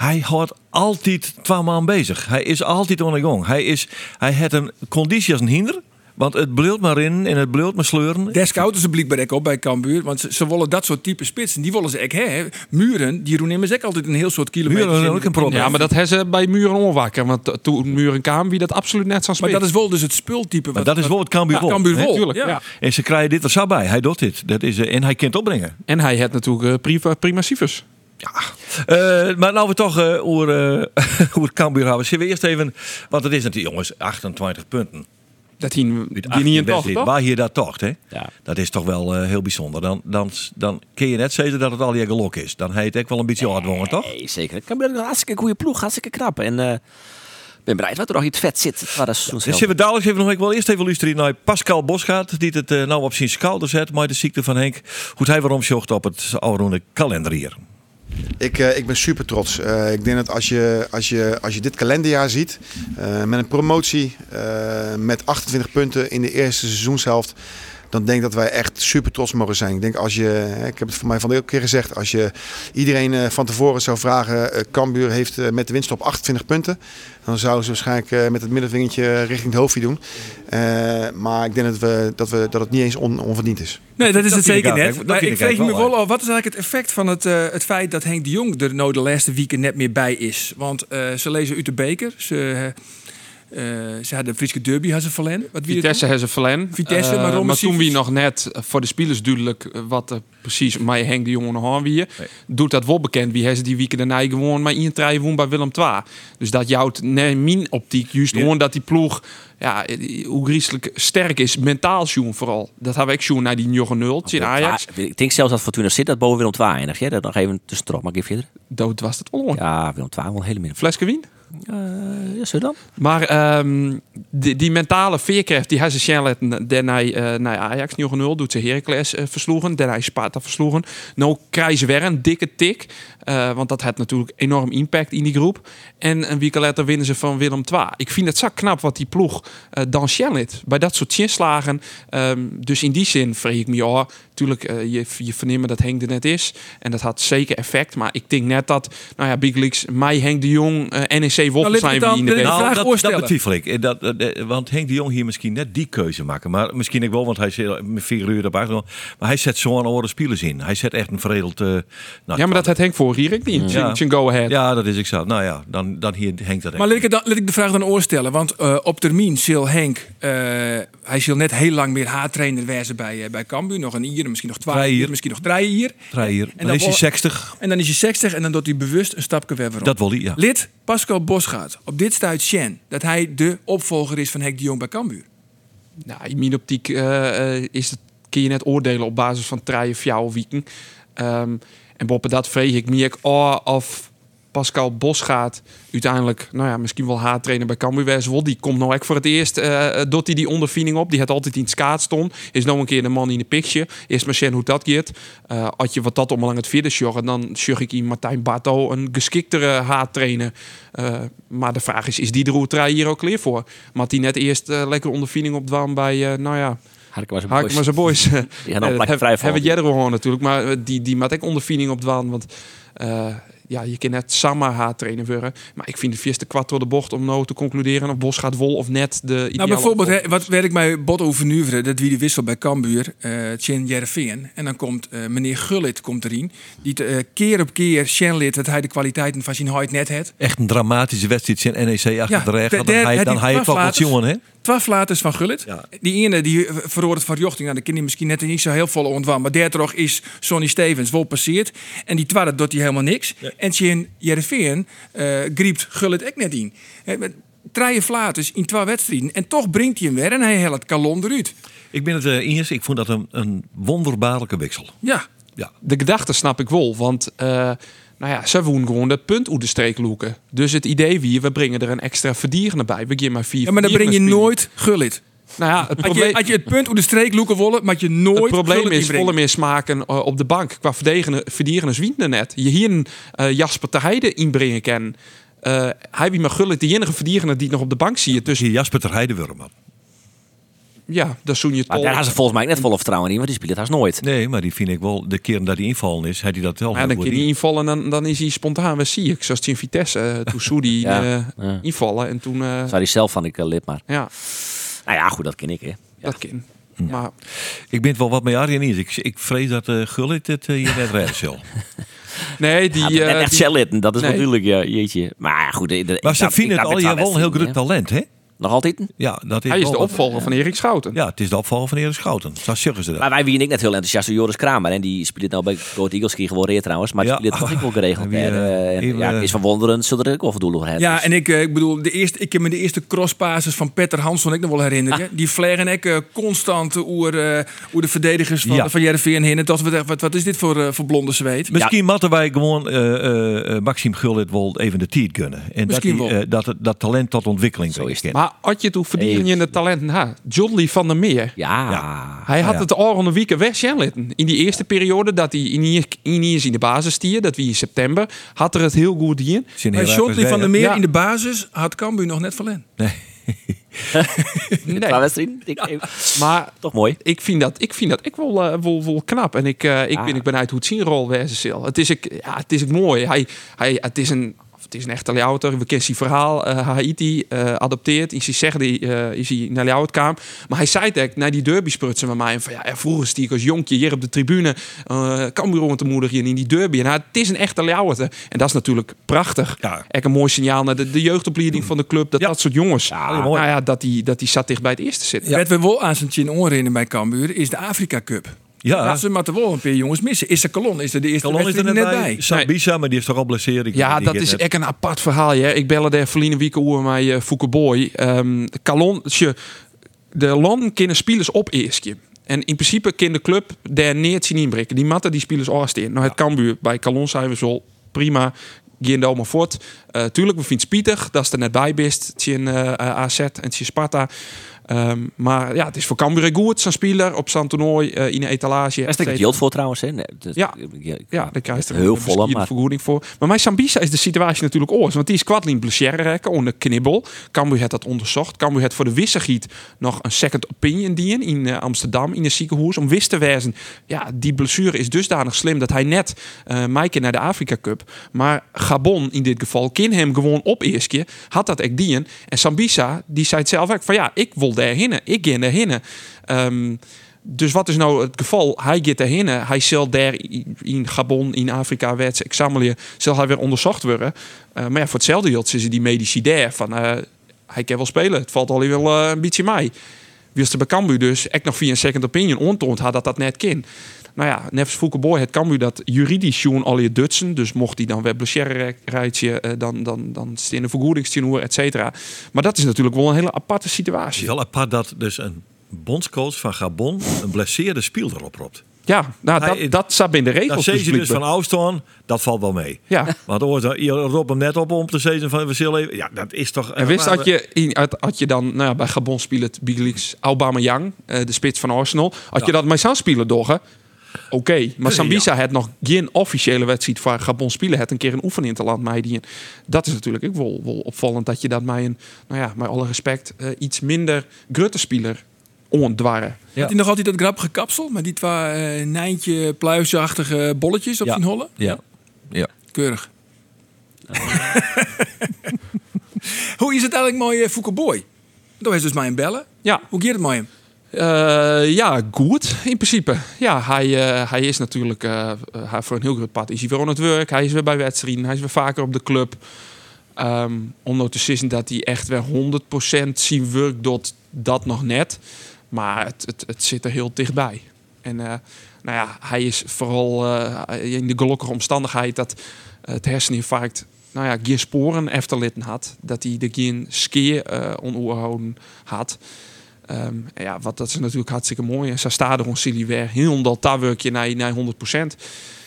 hij houdt altijd twee man bezig. Hij is altijd on the gang. Hij is, hij heeft een conditie als een hinder. Want het bleelt maar in en het bleelt maar sleuren. Daar scouten ze blijkbaar ook op bij Cambuur, want ze, ze willen dat soort type spitsen. Die willen ze echt hè. Muren, die doen immers ook altijd een heel soort kilometers. Muren ook een probleem. Ja, maar dat hebben ze bij Muren onwakker. Want to- toen Muren kwam, wie dat absoluut net zo Maar spelen. dat is wel dus het spultype. Maar wat- dat is wel het Cambuur Ja, Cambuur hè? wel, Tuurlijk, ja. ja. En ze krijgen dit er zo bij. Hij doet dit. Dat is, eh, en hij kent opbrengen. En hij had natuurlijk eh, prima, prima cijfers. Eh, maar nou we toch eh over, hoe (laughs) het Cambuur hebben. Zullen we eerst even... Want het is natuurlijk, jongens, 28 punten. Dat hij die 18 niet in toch, toch? Waar hier dat toch, hè? Ja. Dat is toch wel eh, heel bijzonder. Dan, dan, dan kun je net zeggen dat het al je gelok is. Dan heet het ook wel een beetje hardwongen, toch? Nee, zeker. Cambuur is een hartstikke goede ploeg, hartstikke knap. En ik ben bereid wat er nog iets vet zit. Waar dat zullen we dadelijk even nog ik wil eerst even luisteren naar Pascal Bosgaard, die het nou op zijn schouder zet, maar de ziekte van Henk, hoe hij waarom zocht op het oude kalender hier. Ik, eh, ik ben super trots. Eh, ik denk dat als je, als je, als je dit kalenderjaar ziet, eh, met een promotie, met 28 punten in de eerste seizoenshelft, dan denk ik dat wij echt super trots mogen zijn. Ik denk als je, hè, ik heb het voor mij van de keer gezegd, als je iedereen eh, van tevoren zou vragen, eh Cambuur heeft eh, met de winst op 28 punten, dan zouden ze waarschijnlijk eh, met het middenvingertje richting het hoofdje doen. Eh, maar ik denk dat, we, dat, we, dat het niet eens on- onverdiend is. Nee, dat is het zeker net. Maar ik ik vreeg me wel af, wat is eigenlijk het effect van het, eh, het feit dat Henk de Jong er nou de laatste weken net meer bij is? Want eh, ze lezen uit de beker. Ze, eh, ze hadden de Friese derby hadden ze verlen. Wat Vitesse hebben ze verlen. Vitesse, Eh, maar Rome maar toen wie nog net eh, voor de spelers duidelijk eh, wat er precies mij Henk de Jonge nog aan wie. Doet dat wel bekend. Wie hebben ze die weken daarna gewoon maar in trein woon bij Willem II. Dus dat jouwt nee, min optiek juist gewoon dat die ploeg ja, eh, hoe griezelig sterk is, mentaal Sjoen vooral. Dat hebben we ook Sjoen naar die 9-0 in Ajax. Ah, Ik denk zelfs dat Fortuna zit dat boven Willem II eindigt. Ja, dat nog even tussendoor. Maar ik even verder. Dat was het wel. Ja, Willem II wel hele min. Fleske wien. Uh, ja, dan. Maar ehm, die, die mentale veerkracht die hij ze Charlotte daarna uh, naar Ajax 0 doet ze Heracles uh, versloegen, daarna Sparta versloegen. Nou krijgen ze weer een dikke tik, uh, want dat had natuurlijk enorm impact in die groep. En een week later winnen ze van Willem II. Ik vind het zo knap wat die ploeg uh, dan bij dat soort chinslagen. Um, dus in die zin vreeg ik me, ja, natuurlijk uh, je, je vernemen dat Henk er net is en dat had zeker effect. Maar ik denk net dat, nou ja, Big Leagues, mij Henk de Jong, uh, NEC Nou, wie in de de Nou, vraag dat, dat betwijfel ik. Dat, dat, want Henk de Jong hier misschien net die keuze maken. Maar misschien ik wel, want hij zit met vier uur op. Maar hij zet zo'n andere spelers in. Hij zet echt een veredeld... Uh, nou, ja, maar dat had Henk voor hier ik niet. Ja. Go ahead. Ja, dat is ik zo. Nou ja, dan, dan hier Henk dat Maar laat ik, dan, laat ik de vraag dan oorstellen. Want uh, op termijn zal Henk... Uh, hij zal net heel lang meer haartrainer wezen bij, uh, bij Cambuur. Nog een jaar, misschien nog twee jaar, misschien nog drie jaar. Drie jaar. En dan, dan is hij 60. En dan is hij 60 en dan doet hij bewust een stapje weer Dat wil hij, ja. Lid Pascal Bosgaard. Op dit stuit Shen dat hij de opvolger is van Henk de Jong bij Cambuur. Nou, in mijn optiek uh, is het, kun je net oordelen op basis van drie of jouw weken. Um, en boven dat vreeg ik me oh, of Pascal Bosgaard uiteindelijk, nou ja, misschien wel haattrainer bij Cambuur wel. Die komt nou echt voor het eerst, uh, doet hij die ondervinding op. Die had altijd in het stond. Is nog een keer de man in de picture. Eerst maar zien hoe dat gaat. Uh, als je wat dat om lang het vierde sjoggen, dan sjog ik in Martijn Barto een geschiktere haattrainer. Uh, maar de vraag is, is die de hier ook klaar voor? Maar die net eerst lekker ondervinding opdwam bij, nou ja... Harkema zijn boys. boys. (laughs) Die gaan dan plek vrij Hebben jij er gewoon natuurlijk. Maar die, die maakt ik ondervinding op dwan. Want uh, ja, je kan net Samma haar trainen worden. Maar ik vind de eerste kwart door de bocht om nou te concluderen of Bos gaat wol of net de Nou, ideale bijvoorbeeld, opvolger. hè, wat werk mij bot over nu, dat wie de wissel bij Cambuur, eh Tjen Jereveen. En dan komt eh, meneer Gullit komt erin, die te, eh, keer op keer Shenlit dat hij de kwaliteiten van zijn huid net heeft. Echt een dramatische wedstrijd in NEC achter Ja, de daar- Dan hij had dan hij hij toch wat jongen, hè? Twaalf laters van Gullit. Ja. Die ene die verhoort het van Jochting, nou, ken je misschien net niet zo heel vol ontwaan. Maar daar toch is Sonny Stevens wel passeerd. En die tweede doet hij helemaal niks. En Tjen Jereveen eh griept Gullit ook net in. Drie flaters in twee wedstrijden. En toch brengt hij hem weer en hij helpt het kalon eruit. Ik ben het eh, eens. Ik vond dat een, een wonderbaarlijke wissel. Ja, Ja. De gedachte snap ik wel, want eh, nou ja, ze woen gewoon dat punt uit de streek loeken. Dus het idee wie, we brengen er een extra verdierende bij. We geven maar vier ja maar dan breng je nooit Gullit. Nou ja, het je, probleem, als je het punt op de streek loeken willen, maar je nooit het probleem is volle meer smaken eh, op de bank. Qua verdedigen, verdierende zwiende net. Je hier een eh, Jasper te Heide inbrengen kan. Eh, hij wie maar gullet, die enige verdierende die nog op de bank zie je. Dus Hier Jasper ter Heidewurm, man. Ja, dat zoen je Maar daar gaan ze volgens mij net vol vertrouwen in, want die speelt het haast nooit. Nee, maar die vind ik wel, de keren dat hij invallen is, had hij dat wel ja, dan je in. niet invallen en dan, dan is hij spontaan weer zie ik. Zoals die in Vitesse, eh, toen zou die (laughs) Ja, eh, ja. invallen. En toen, eh, Zou die zelf van ik lid, maar... ja, Nou ja, goed, dat ken ik, hè. dat kan. Maar Ik ben het wel wat met Arjen eens. Ik, ik vrees dat uh, Gullit het eh, hier net redden zal. (laughs) nee, die... Ja, net echt die- Shellitten, dat is Nee. natuurlijk, ja, jeetje. Maar ja, goed. de- Maar ik ze vinden het al ja, wel een heel groot talent, hè? Nog altijd? Ja, dat is hij is de opvolger van Erik Schouten. Ja, het is de opval van Erik Schouten. Zo zeggen ze dat. Maar wij wie ik net heel enthousiast door Joris Kramer. En die speelt nou bij Goat Eagles die gewoon reer trouwens. Maar die speelt toch niet wel geregeld. (laughs) Wie, eh, Eh, en even, ja, eh, het is van wonderen, zullen er ook wel voldoende hebben. Ja, en ik, ik bedoel, de eerste, ik heb me de eerste crosspases van Petter Hansson ik nog wel herinneren. Die vlaggen ik eh, constant oer, oer de verdedigers van, Ja. van Jereveen heen. En dat we wat, wat is dit voor, voor blonde zweet? Misschien moeten wij gewoon eh eh, eh, Maxime Gullit wel even de tijd gunnen. En Misschien dat, die, wel. dat, het- dat talent tot ontwikkeling Zo is brengt. Maar had je toen verdienen je de talenten ha, John Lee van der Meer. Ja. Ja. Hij had Ja. het al een week weg Sjenlitten. In die eerste periode dat hij in hier- in hier in de basis stier, dat wie in september, had er het heel goed heel Shontley erg van der. Meer Ja. in de basis had Cambuur nog net verlen. (laughs) Nee. Nee? Ik- maar Toch mooi. ik vind dat, ik vind dat ik wel, eh, wel, wel knap. En ik, eh, ik, Ah. ben, ik ben uit hoe het zien rol. Het is, ik, ja, het is ook mooi. Hij, hij, het is een... Het is een echte Ljouwter. We kennen zijn verhaal. eh, Haiti eh, adopteerd. Is hij zegt die eh, is hij naar Ljouwert kwam. Maar hij zei het naar die derby sprutsen met mij. Van ja, vroeger stiek ik als jonkje hier op de tribune. eh Cambuur te moedigen in die derby. En nou, het is een echte Ljouwerter. En dat is natuurlijk prachtig. Ja. Echt een mooi signaal naar de, de jeugdopleiding van de club. Dat Ja. dat soort jongens. Ja, nou mooi. ja, dat die, dat die zat dicht bij het eerste zitten. Wat we wel aan zijn chin oren bij Cambuur is de Afrika Cup. Ja, Ja. Ze moeten wel een paar jongens missen. Is de kolon is er de eerste Kalon is er wedstrijd net net bij. bij. Sabisa, maar die is toch al blesserd. Ik- Ja, dat is echt een apart verhaal. Hè. Ik belde daar verleden week over met uh, Fouke Boy. Ehm je, de landen kunnen spelers op eerstje. En in principe kan de club daar neer zien inbreken. Die matten die spelers afstaan. Nou, het Cambuur bij Calon zijn we zo prima. Geen maar voort. Eh tuurlijk, we vinden het spietig dat is er net bij best. Tjen uh, AZ en tjen Sparta. Ehm, maar ja, het is voor Cambuur goed. Zo'n speler op zo'n toernooi eh, in een etalage. Daar het geld voor trouwens. Hè. Nee, dat- Ja. ja, daar krijg je er Heel volle, maar- vergoeding voor. Maar bij Sambisa is de situatie natuurlijk oors. Want die is kwadlin blessure rekken onder knibbel. Cambuur heeft dat onderzocht. Cambuur heeft voor de wisselgiet nog een second opinion dienen in eh, Amsterdam in een ziekenhuis. Om wist te wijzen, ja, die blessure is dusdanig slim dat hij net eh Maaike naar de Afrika Cup. Maar Gabon in dit geval kan hem gewoon op eerst keer. Had dat echt dien. En Sambisa, die zei het zelf ook van ja, ik wil daarheen. Ik ga daarheen. Ehm dus wat is nou het geval? Hij gaat daarheen. Hij zal daar in- Gabon, in Afrika, werd examen, zal hij weer onderzocht worden. Eh, maar ja, voor hetzelfde geld is die medici daar van eh, hij kan wel spelen. Het valt al wel eh, een beetje mij. Wist de bij Cambuur dus echt nog via een second opinion ontoond had dat dat net kan. Nou ja, Neves Fouke Boy het Cambuur dat juridisch al je dutsen. Dus mocht hij dan weer blessure rijtje, eh, dan, dan, dan is in de vergoedingstenoer, et cetera. Maar dat is natuurlijk wel een hele aparte situatie. wel apart dat dus een bondscoach van Gabon een blesseerde speler oproept. Ja, nou, Hij- dat, dat staat binnen de Dat regels. zei ze dus blijkbaar. van Ouston, dat valt wel mee. Ja. Want oors, je roept hem net op om te zeggen van we zullen even... Ja, dat is toch... En wist dat je, had je dan nou ja, bij Gabon speelt Big Leagues Aubameyang, eh, de spits van Arsenal. Had je dat met zou spelen door, Oké, maar Sambisa had nog geen officiële wedstrijd voor Gabon spelen. Het een keer een oefening te land mij die. Dat is natuurlijk ook wel, wel opvallend dat je dat met een, nou ja, met alle respect, eh, iets minder grutte speler ontdwarren. Ja. Had hij nog altijd dat grappige kapsel met die twee eh, nijntje pluisachtige bolletjes op Ja. zijn hollen? Ja. ja. Keurig. (laughs) Hoe is het eigenlijk mooi uh, Fouke Boy? Dat is dus mijn bellen. Ja. Hoe gaat het met hem? Uh, ja, goed in principe. Ja, hij, uh, hij is natuurlijk uh, voor een heel groot pad is hij weer aan het werk. Hij is weer bij wedstrijden. Hij is weer vaker op de club. Um, nou te dat hij echt weer 100% zien werk doet, dat nog net. Maar het, het, het zit er heel dichtbij. En nou ja, hij is vooral in de gelukkige omstandigheid dat het herseninfarct nou ja, geen sporen efterlitten had. Dat hij de geen skeer uh, had. Um, ja, wat dat is natuurlijk hartstikke mooi. En ze staat er ons weer heel dat werkje naar, naar 100%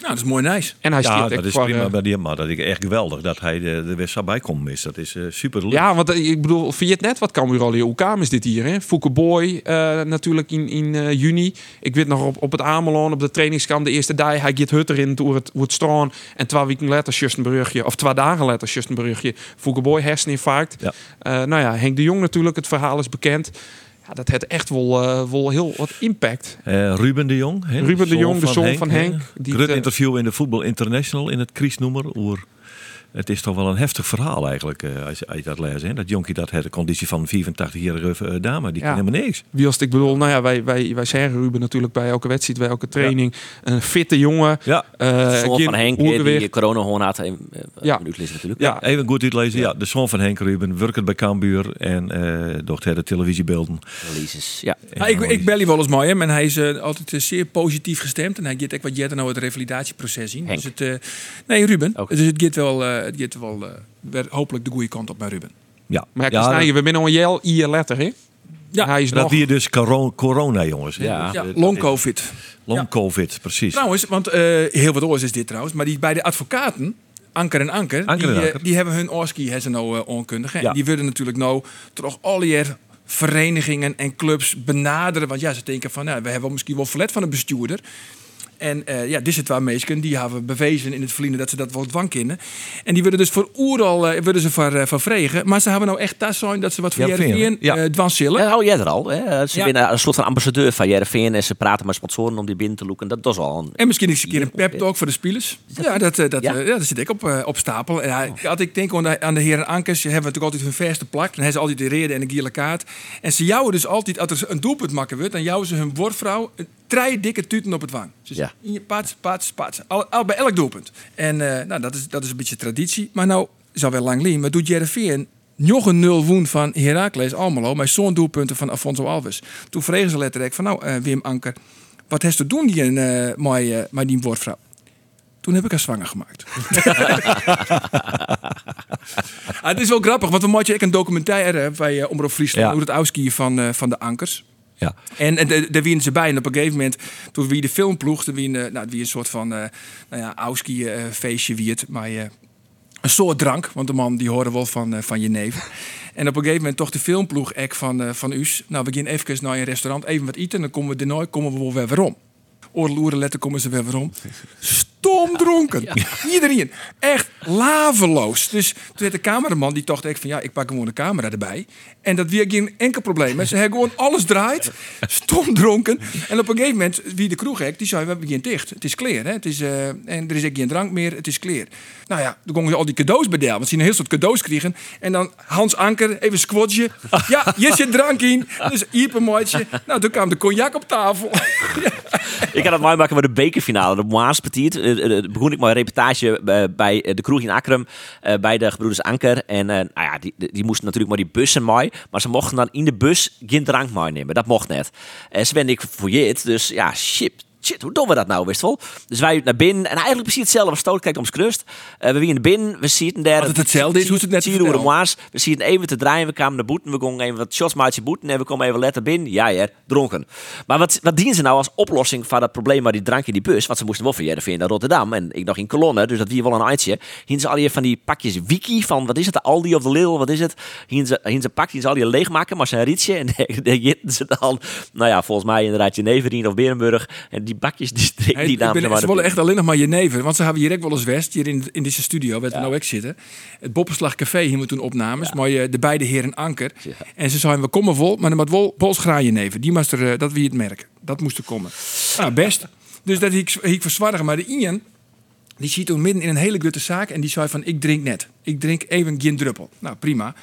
nou, dat is mooi nice. En hij ja, dat is prima bij die maar dat ik echt geweldig dat hij de, de wedstrijd bij komt mis. Dat is uh, super leuk. Ja, want uh, ik bedoel, vind je het net wat kan al hoe kam is dit hier? Hè? Fouke Boy uh, natuurlijk in, in juni. Ik weet nog op, op het Amelon op de trainingskamp de eerste dag hij gaat hut erin door het, het stroon en twee weken later Justin of twee dagen later Justin Brugje. Fouke Boy herseninfarct. Ja. nou ja, Henk de Jong natuurlijk, het verhaal is bekend ja, dat heeft echt wel, uh, wel heel wat impact. Uh, Ruben de Jong. Ruben de Jong, de zoon van Henk. Henk die Grut interview in de Voetbal International in het Kriesnoemer. Oer het is toch wel een heftig verhaal eigenlijk, uh, als, je, dat leest. Hè? Dat jonkie dat heeft de conditie van 84-jarige uh, dame, die ja. kan helemaal niks. Wie als ik bedoel, nou ja, wij, wij, wij zeggen Ruben natuurlijk bij elke wedstrijd, bij elke training. Een fitte jongen. Ja. Uh, van Henk, die corona gewoon had. Uh, ja. natuurlijk. Ja, even goed uitlezen. Ja. de zoon van Henk Ruben, werkt bij Cambuur en uh, docht de televisiebeelden. Releases, ja. ja ik, ik bel je wel eens mooi hem en hij is altijd zeer positief gestemd. En hij gaat ook wat jij nou het revalidatieproces in. Dus het, nee, Ruben. Dus het gaat wel het gaat wel uh, hopelijk de goede kant op bij Ruben. Ja, maar ja, snijden, we binnen een jel hier letter, hè? Ja, hij is dat nog... hier dus corona, jongens. Ja, ja long covid. Long covid, precies. Trouwens, want uh, heel wat oors is dit trouwens, maar die bij de advocaten Anker en Anker, Anker die, en Anker. Uh, die hebben hun oorski hebben nou uh, onkundig. Ja. Die willen natuurlijk nou toch al je verenigingen en clubs benaderen. Want ja, ze denken van, nou, we hebben misschien wel verlet van een bestuurder. En uh, ja, dit is waar meesken die hebben bewezen in het verleden dat ze dat wel dwang. En die willen dus voor oeral uh, willen ze van, uh, van vregen. Maar ze hebben nou echt thuis zijn dat ze wat van ja, Jereveen ja. dwansillen. Ja, hou jij er al. Hè? Ze ja. winnen een soort van ambassadeur van Jereveen en ze praten met sponsoren om die binnen te loeken. Dat, dat is al een... En misschien eens een keer een pep talk voor de spelers. Ja, dat, dat, ja. dat zit ik op, op stapel. En oh. ik denk aan de, aan de heren Ankers, hebben natuurlijk altijd hun verste plak. Dan hebben ze altijd de reden en een gele kaart. En ze jouwen dus altijd, als er een doelpunt maken wordt, dan jouwen ze hun woordvrouw drie dikke tuten op het wang. Dus ja. In je pats, pats, pats. Al, al, bij elk doelpunt. En uh, nou, dat, is, dat is een beetje traditie. Maar nou, zal wel lang lien, maar doet Jereveen nog een nul woen van Heracles Almelo. Met zo'n doelpunten van Afonso Alves. Toen vregen ze letterlijk van nou, uh, Wim Anker. Wat heeft te doen die, uh, met, uh, die woordvrouw? Toen heb ik haar zwanger gemaakt. (laughs) ah, het is wel grappig, want we maken een documentaire bij Omroep Friesland. Ja. Hoe het Auski van, van de Ankers. Ja. En, en daar winnen ze bij. En op een gegeven moment, toen wie de film ploeg, toen wie, nou, wie een soort van uh, nou ja, Auski uh, feestje. Maar een soort drank, want de man die hoorde wel van, van je neef. (laughs) En op een gegeven moment toch de filmploeg van, van Us. Nou, we gaan even naar een restaurant, even wat eten. En dan komen we nooit, komen we wel weer om. Oorloeren letten komen ze weer om. Stom dronken. (laughs) Ja. Iedereen. Echt laveloos. Dus toen had de cameraman die dacht echt van ja, ik pak gewoon de camera erbij. En dat weer geen enkel probleem. Ze hebben gewoon alles draait. Stom dronken. En op een gegeven moment, wie de kroeg heeft, die zei, we beginnen dicht. Het is clear. Hè? Het is, uh, en er is ook geen drank meer. Het is clear. Nou ja, toen gingen ze al die cadeaus bedelen. Want ze een heel soort cadeaus kregen. En dan Hans Anker, even squatje. Ja, je zit drank in. Dus hier een mooitje. Nou, toen kwam de cognac op tafel. Ik had het mooi maken met de bekerfinale. De Moa's Petit. Uh, begon ik mijn reportage bij de kroeg in Akrum. bij de gebroeders Anker. En nou ja, die, die moesten natuurlijk maar die bussen mooi. Maar ze mochten dan in de bus geen drank meenemen. Dat mocht net. En ze ben ik het, dus ja, shit, shit, hoe doen we dat nou, wist wel? Dus wij naar binnen en eigenlijk precies hetzelfde. Stoot kijkt om krust. Uh, we in de binnen, we zien daar. Dat het hetzelfde is, hoe het net zien We zien even te draaien, we kwamen naar boeten, we gingen even wat shots maatje boeten en we komen even letter binnen. Ja, ja, dronken. Maar wat, wat dienen ze nou als oplossing van dat probleem maar die drank in die bus? Want ze moesten wel van Jereveen naar Rotterdam en ik nog in kolonne, dus dat wie wel een eindje. Hien ze al je van die pakjes wiki van, wat is het, de Aldi of de Lidl, wat is het? Hien ze, hien ze pakjes ze al je leegmaken, maar zijn rietje en (laughs) daar ze dan, nou ja, volgens mij inderdaad Jeneverien of Berenburg en die bakjes die hey, die naam. Ben, ze willen echt alleen nog maar jenever. Want ze hebben hier ook wel eens West, hier in, in deze studio, waar we nou ook zitten. Het Boppenslag Café, hier we toen opnames. Ja. Maar je, de beide heren Anker. En ze zeiden, we komen vol, maar dan met wol, bolsgraai jenever. Die moest er, eh, dat wie het merk. Dat moest er komen. (laughs) Nou, best. Dus dat ik, ik verzwargen. Maar de Ian, Die ziet toen midden in een hele grote zaak en die zei van ik drink net. Ik drink even geen druppel. Nou prima.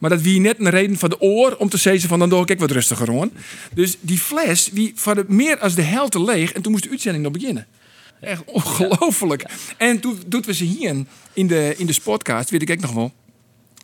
Maar dat wie net een reden van de oor om te zeggen van dan doe ik wat rustiger gewoon. Dus die fles wie van de meer als de helft leeg en toen moest de uitzending nog beginnen. Echt ongelooflijk. En toen doet we ze hier in de, in de sportcast, weet ik ook nog wel.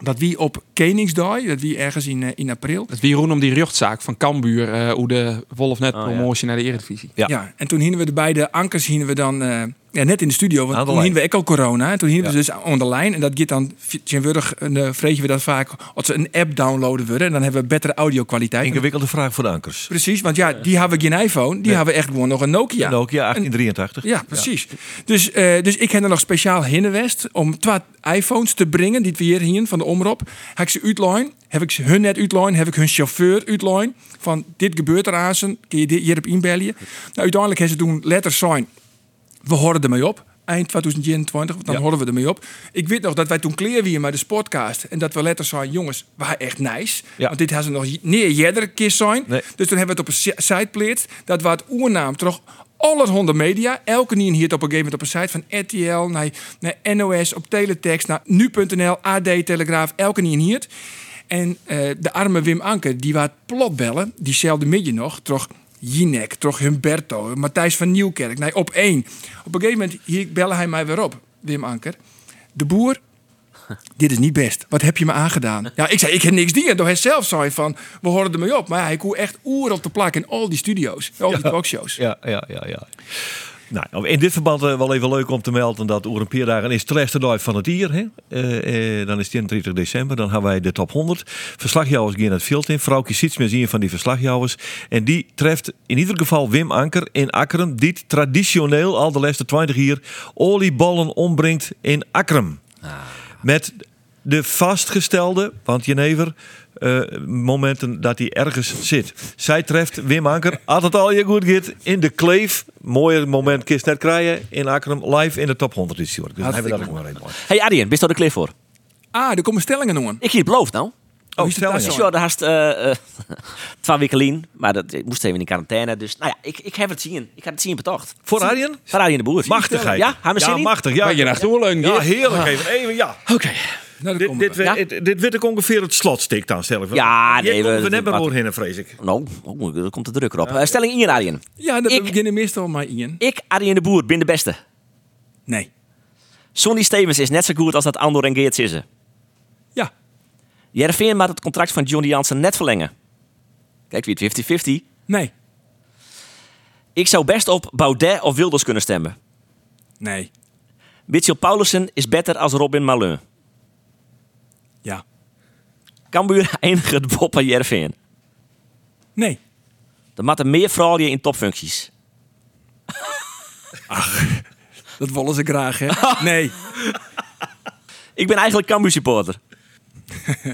Dat wie op Koningsdag, dat wie ergens in, eh, in april. Dat wie roen om die rechtszaak van Cambuur, eh, hoe de Wolf net Oh, ja. promotie naar de Eredivisie. Ja. Ja. en toen hingen we de beide ankers hingen we dan eh, ja, net in de studio. Want toen hingen we ook al corona. En toen hingen we dus lijn. En dat gaat dan tegenwoordig uh, vrezen we dat vaak als ze een app downloaden worden. En dan hebben we betere audio kwaliteit. Ingewikkelde vraag voor de ankers. Precies, want ja, die hebben geen iPhone. Die hebben echt gewoon nog een Nokia. Nokia 1883. Ja, precies. Dus, eh, dus ik heb er nog speciaal hinnenwest om twee iPhones te brengen, die we hier hier van de omroep. Heb ik ze uitline, heb ik ze hun net uitline, heb ik hun chauffeur uitline. Van dit gebeurt er aan ze, kun je dit hierop inbellen. Nou, uiteindelijk hebben ze toen letters zijn. We horen ermee op. Eind 2021, dan Ja. horen we ermee op. Ik weet nog dat wij toen kleren weer met de sportcast. En dat we letters zijn, jongens, waren echt nice. Ja. Want dit hebben ze nog neer jeder kist zijn. Nee. Dus toen hebben we het op een si- site plaatst. Dat we het oernaam terug alle honderd media. Elke niet hier op een gegeven moment op een site van RTL, naar, naar NOS, op teletext, naar nu.nl, AD, Telegraaf, elke niet hier. En eh, de arme Wim Anker, die was plot bellen, diezelfde midden nog, toch Jinek, toch Humberto, Matthijs van Nieuwkerk, nee, op één. Op een gegeven moment hier bellen hij mij weer op, Wim Anker. De boer, dit is niet best. Wat heb je me aangedaan? Ja, ik zei, ik heb niks die. En door hij zelf zei van, we horen ermee op. Maar hij kon echt oer op de plak in al die studio's, al die talkshows. Ja, ja, ja, ja. Nou, in dit verband eh, wel even leuk om te melden dat over een paar dagen is de laatste dag van het jaar. Hè? Eh, eh, dan is het 31 december. Dan hebben wij de top 100. Verslagjouwers gaan het veld in. Vrouwtje ziet meer zien van die verslagjouwers. En die treft in ieder geval Wim Anker in Akkerum. Die traditioneel al de laatste 20 jaar olieballen ombrengt in Akkerum. Met de vastgestelde, want Jenever, eh, momenten dat hij ergens zit. Zij treft Wim Anker, het al je goed gaat, in de kleef. Mooier moment kist net krijgen in Akkerum, live in de top 100 is Dus dan hebben we dat ook maar even mooi. Hey Arjen, bist je er klaar voor? Ah, er komen stellingen noemen. Ik hier het beloofd nou. Oh, is het stel daar je. zo? Ja, daar haast eh, eh, (laughs) twee weken lien, maar dat, ik moest even in quarantaine. Dus nou ja, ik, ik heb het zien. Ik had het zien betocht. Voor Arjen? Van Arjen de Boer. Machtigheid. Ja, hebben we ja, machtig. Ja, Waar je naar toe ja, heerlijk. Even, even ja. Oké. Nou, Dit, dit, we. Ja? dit, dit weet ik ongeveer het slotstik dan, stel ik. Ja, nee, we- net wat- maar heen, vrees ik. Nou, oh, er komt de druk erop. Eh, stelling Ian Arjen. Ja, dat Ik- we beginnen meestal maar Ian. Ik, Arjen de Boer, ben de beste. Nee. Sonny Stevens is net zo goed als dat Andor en Geert Sissen. Ja. Jervin maakt het contract van Johnny Jansen net verlengen. Kijk, wie het 50-50. Nee. Ik zou best op Baudet of Wilders kunnen stemmen. Nee. Mitchell Paulussen is beter als Robin Malin. Ja. Cambuur eindigt het Bob en Jervin. Nee. Er moeten meer vrouwen in topfuncties. (laughs) Dat willen ze graag, hè? (laughs) Nee. Ik ben eigenlijk Cambuur supporter. (laughs)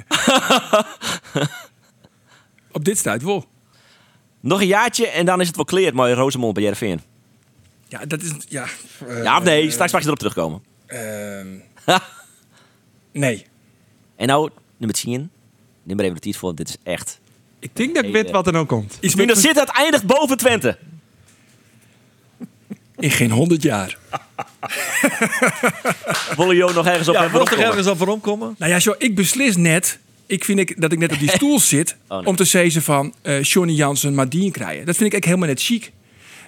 Op dit staat wel. Nog een jaartje en dan is het wel kleerd, maar Rosemond bij Jervin. Ja, dat is... Ja. eh, Ja of nee? Straks mag je erop terugkomen. ehm, nee. En nou, nummer 10. Neem maar even de tijd voor, dit is echt... Ik denk dat ik weet wat er nou komt. Iets er met zit, het eindigt boven Twente. in geen honderd jaar. (laughs) Willen jullie nog ergens op Ja, er opkomen? ergens op waarom komen? Nou ja, zo, ik beslis net. Ik vind ik, dat ik net op die (laughs) stoel zit. Oh, nee. om te zeggen van eh Johnny Jansen maar dien krijgen. Dat vind ik echt helemaal net chic.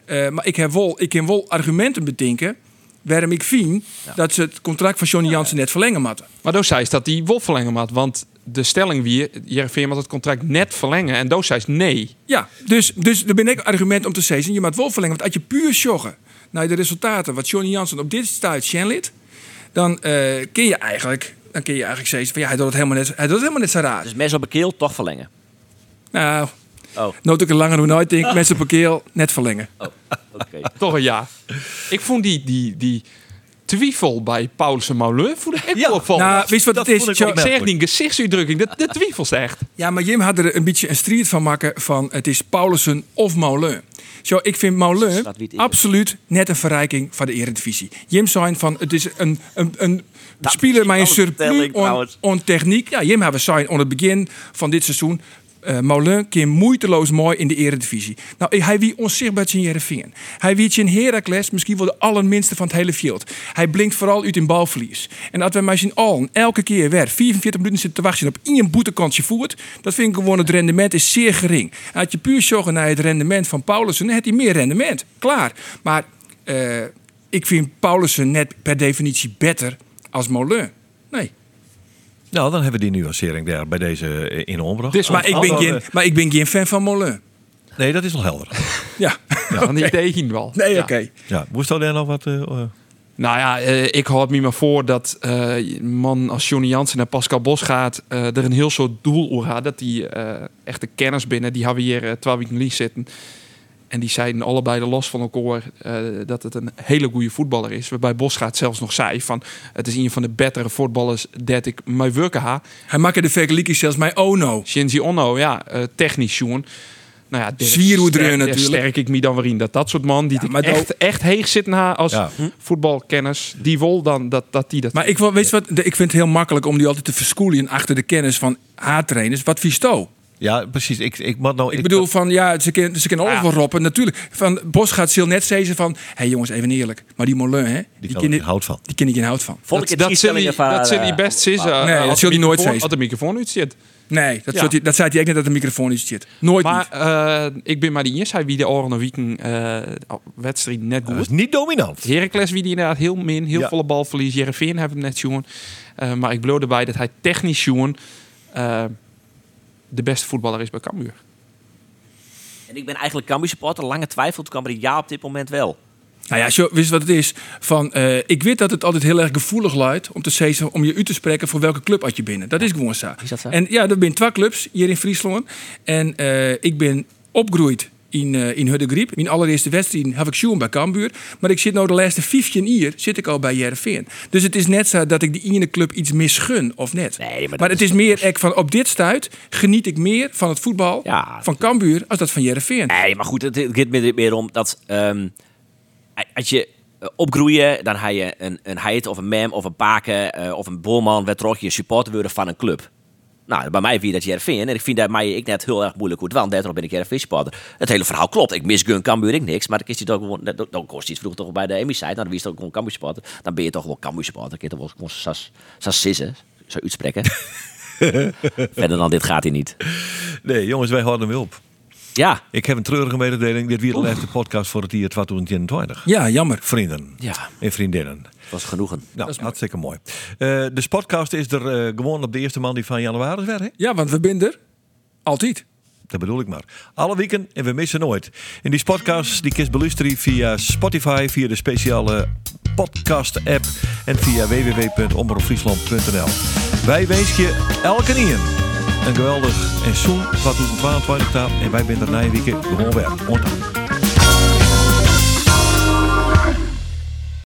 Eh, maar ik heb wel, ik heb wel argumenten bedenken. Waarom ik vind dat ze het contract van Johnny Jansen net verlengen moeten. Maar Doos zei dat die Wolf verlengen had. Want de stelling wie Jervin moet het contract net verlengen. En Doos zei nee. Ja, dus, dus er ben ik argument om te zeggen. je moet wel verlengen. Want als je puur joggen naar de resultaten. wat Johnny Jansen op dit stuit Shenlit. dan eh kun je eigenlijk. Dan kun je eigenlijk zeggen van ja, hij doet het helemaal net, hij doet het helemaal net zo raar. Dus mensen op een keel toch verlengen. Nou, Oh, nooit ook een langer hoe nooit denk mensen keel net verlengen. oké. Toch een ja. Ik vond die, die, die twijfel bij Paulus. Voelde ik echt Ja, wel van. Nou, weet je wat dat het is? ik ik zeg die gezichtsuitdrukking. Dat, dat twijfels echt. Ja, maar Jim had er een beetje een strijd van maken van het is Paulussen of Moulin. Zo, ik vind is. absoluut net een verrijking van de Eredivisie. Jim zei van het is een, een, een speler met een surplus on, on techniek. Ja, Jim hebben zijn aan het begin van dit seizoen Uh, Moulin keer moeiteloos mooi in de eredivisie. Nou, hij wie onzichtbaar in Jereveen. Hij wie in Heracles misschien wel de allerminste van het hele veld. Hij blinkt vooral uit in balverlies. En dat we maar zien al elke keer weer 44 minuten zitten te wachten op één boetekantje voert, dat vind ik gewoon het rendement is zeer gering. En had je puur zorgen naar het rendement van Paulussen, dan heeft hij meer rendement. Klaar. Maar uh, ik vind Paulussen net per definitie beter als Moulin. Nee. Nou, dan hebben we die nuancering daar bij deze eh, in ombracht. Dus, maar, ik ben geen, maar ik ben geen fan van Molen. Nee, dat is wel helder. (laughs) ja. ja okay. Niet tegen wel. Nee, oké. Okay. Ja, moest daar nog wat... Uh, nou ja, uh, ik houd me maar voor dat uh, man als Johnny Jansen naar Pascal Bos gaat, uh, er een heel soort doel over had. Dat die echte kennis binnen, die hebben we hier 12 weken zitten. En die zeiden allebei de los van elkaar uh, dat het een hele goede voetballer is. Waarbij Bosgaard zelfs nog zei van het is een van de betere voetballers dat ik mij werken ha. Hij maakte de vergelijking zelfs met Ono. Shinji Ono, ja, uh, technisch jongen. Nou ja, Zwierhoedreur natuurlijk. sterk ik me dan weer in dat dat soort man die ja, maar echt, echt heeg zitten na als ja. voetbalkennis, die wil dan dat, dat die dat. Maar ik, weet wat, ik vind het heel makkelijk om die altijd te verskoelen achter de kennis van haar-trainers. Wat visto? Ja, precies. Ik, ik, nou, ik, ik bedoel van ja, ze kunnen ze kunnen overal roppen. Natuurlijk, van Bos gaat Sil net zeggen van, hé hey jongens, even eerlijk, maar die Moulin, hè, die, die ken ik hout van. Die ken ik geen hout van. Vond ik dat zul je dat zul die best zeggen. Uh, nee, dat zul je nooit zeggen. Als de microfoon uit zit. Nee, dat, ja. dat zei hij echt net dat de microfoon iets zit. Nooit maar, uh, ik ben maar die eerste wie de oren weeken uh, wedstrijd net goed. Dat is niet dominant. Heracles wie die inderdaad heel min, heel ja. volle balverlies. Jereveen hebben hem net. Uh, maar ik bloot erbij dat hij technisch jongen de beste voetballer is bij Cambuur. En ik ben eigenlijk Cambuur supporter. Lange twijfel kwam er ja op dit moment wel. Nou ja, zo, wist wat het is? Van, uh, ik weet dat het altijd heel erg gevoelig luidt om, te zeggen, om je u te spreken voor welke club had je binnen. Dat is gewoon zo. Is dat zo? En ja, er zijn twee clubs hier in Friesland. En uh, ik ben opgegroeid in, uh, in Huddegriep. Mijn allereerste wedstrijd heb ik zien bij Cambuur. Maar ik zit nou de laatste 15 jaar zit ik al bij Jereveen. Dus het is net zo dat ik die ene club iets misgun of net. Nee, maar, maar het is, is meer ek van op dit stuit geniet ik meer van het voetbal ja, van Cambuur als dat van Jereveen. Nee, maar goed, het gaat meer om dat um, als je opgroeien, dan ga je een, een heid of een mem of een paken uh, of een bolman, werd je supporter worden van een club. Nou, bij mij vind dat Jervin. En ik vind dat mij ik net heel erg moeilijk hoe het wel. Daarom ben ik Jervin supporter. Het hele verhaal klopt. Ik misgun Cambuur ik niks. Maar dan is hij toch kost iets vroeg toch bij de Emmy site. Nou, dan is toch gewoon Cambuur. Dan ben je toch gewoon Cambuur supporter. Dan kun je toch wel gewoon. Zo uitspreken. (laughs) Verder dan dit gaat hij niet. Nee, jongens, wij houden hem op. Ja. Ik heb een treurige mededeling. Dit weer de laatste podcast voor het jaar 2022. Ja, jammer. Vrienden ja. en vriendinnen. Dat was genoegen. Nou, dat is hartstikke mooi. Uh, de podcast is er uh, gewoon op de eerste man die van januari weer, hè? Ja, want we binden er altijd. Dat bedoel ik maar. Alle weken en we missen nooit. En die podcast die kist beluisteren via Spotify, via de speciale podcast-app en via www.omroepfriesland.nl. Wij wensen je elke nier een geweldig en zoen 2022 en wij zijn er na een week gewoon weer.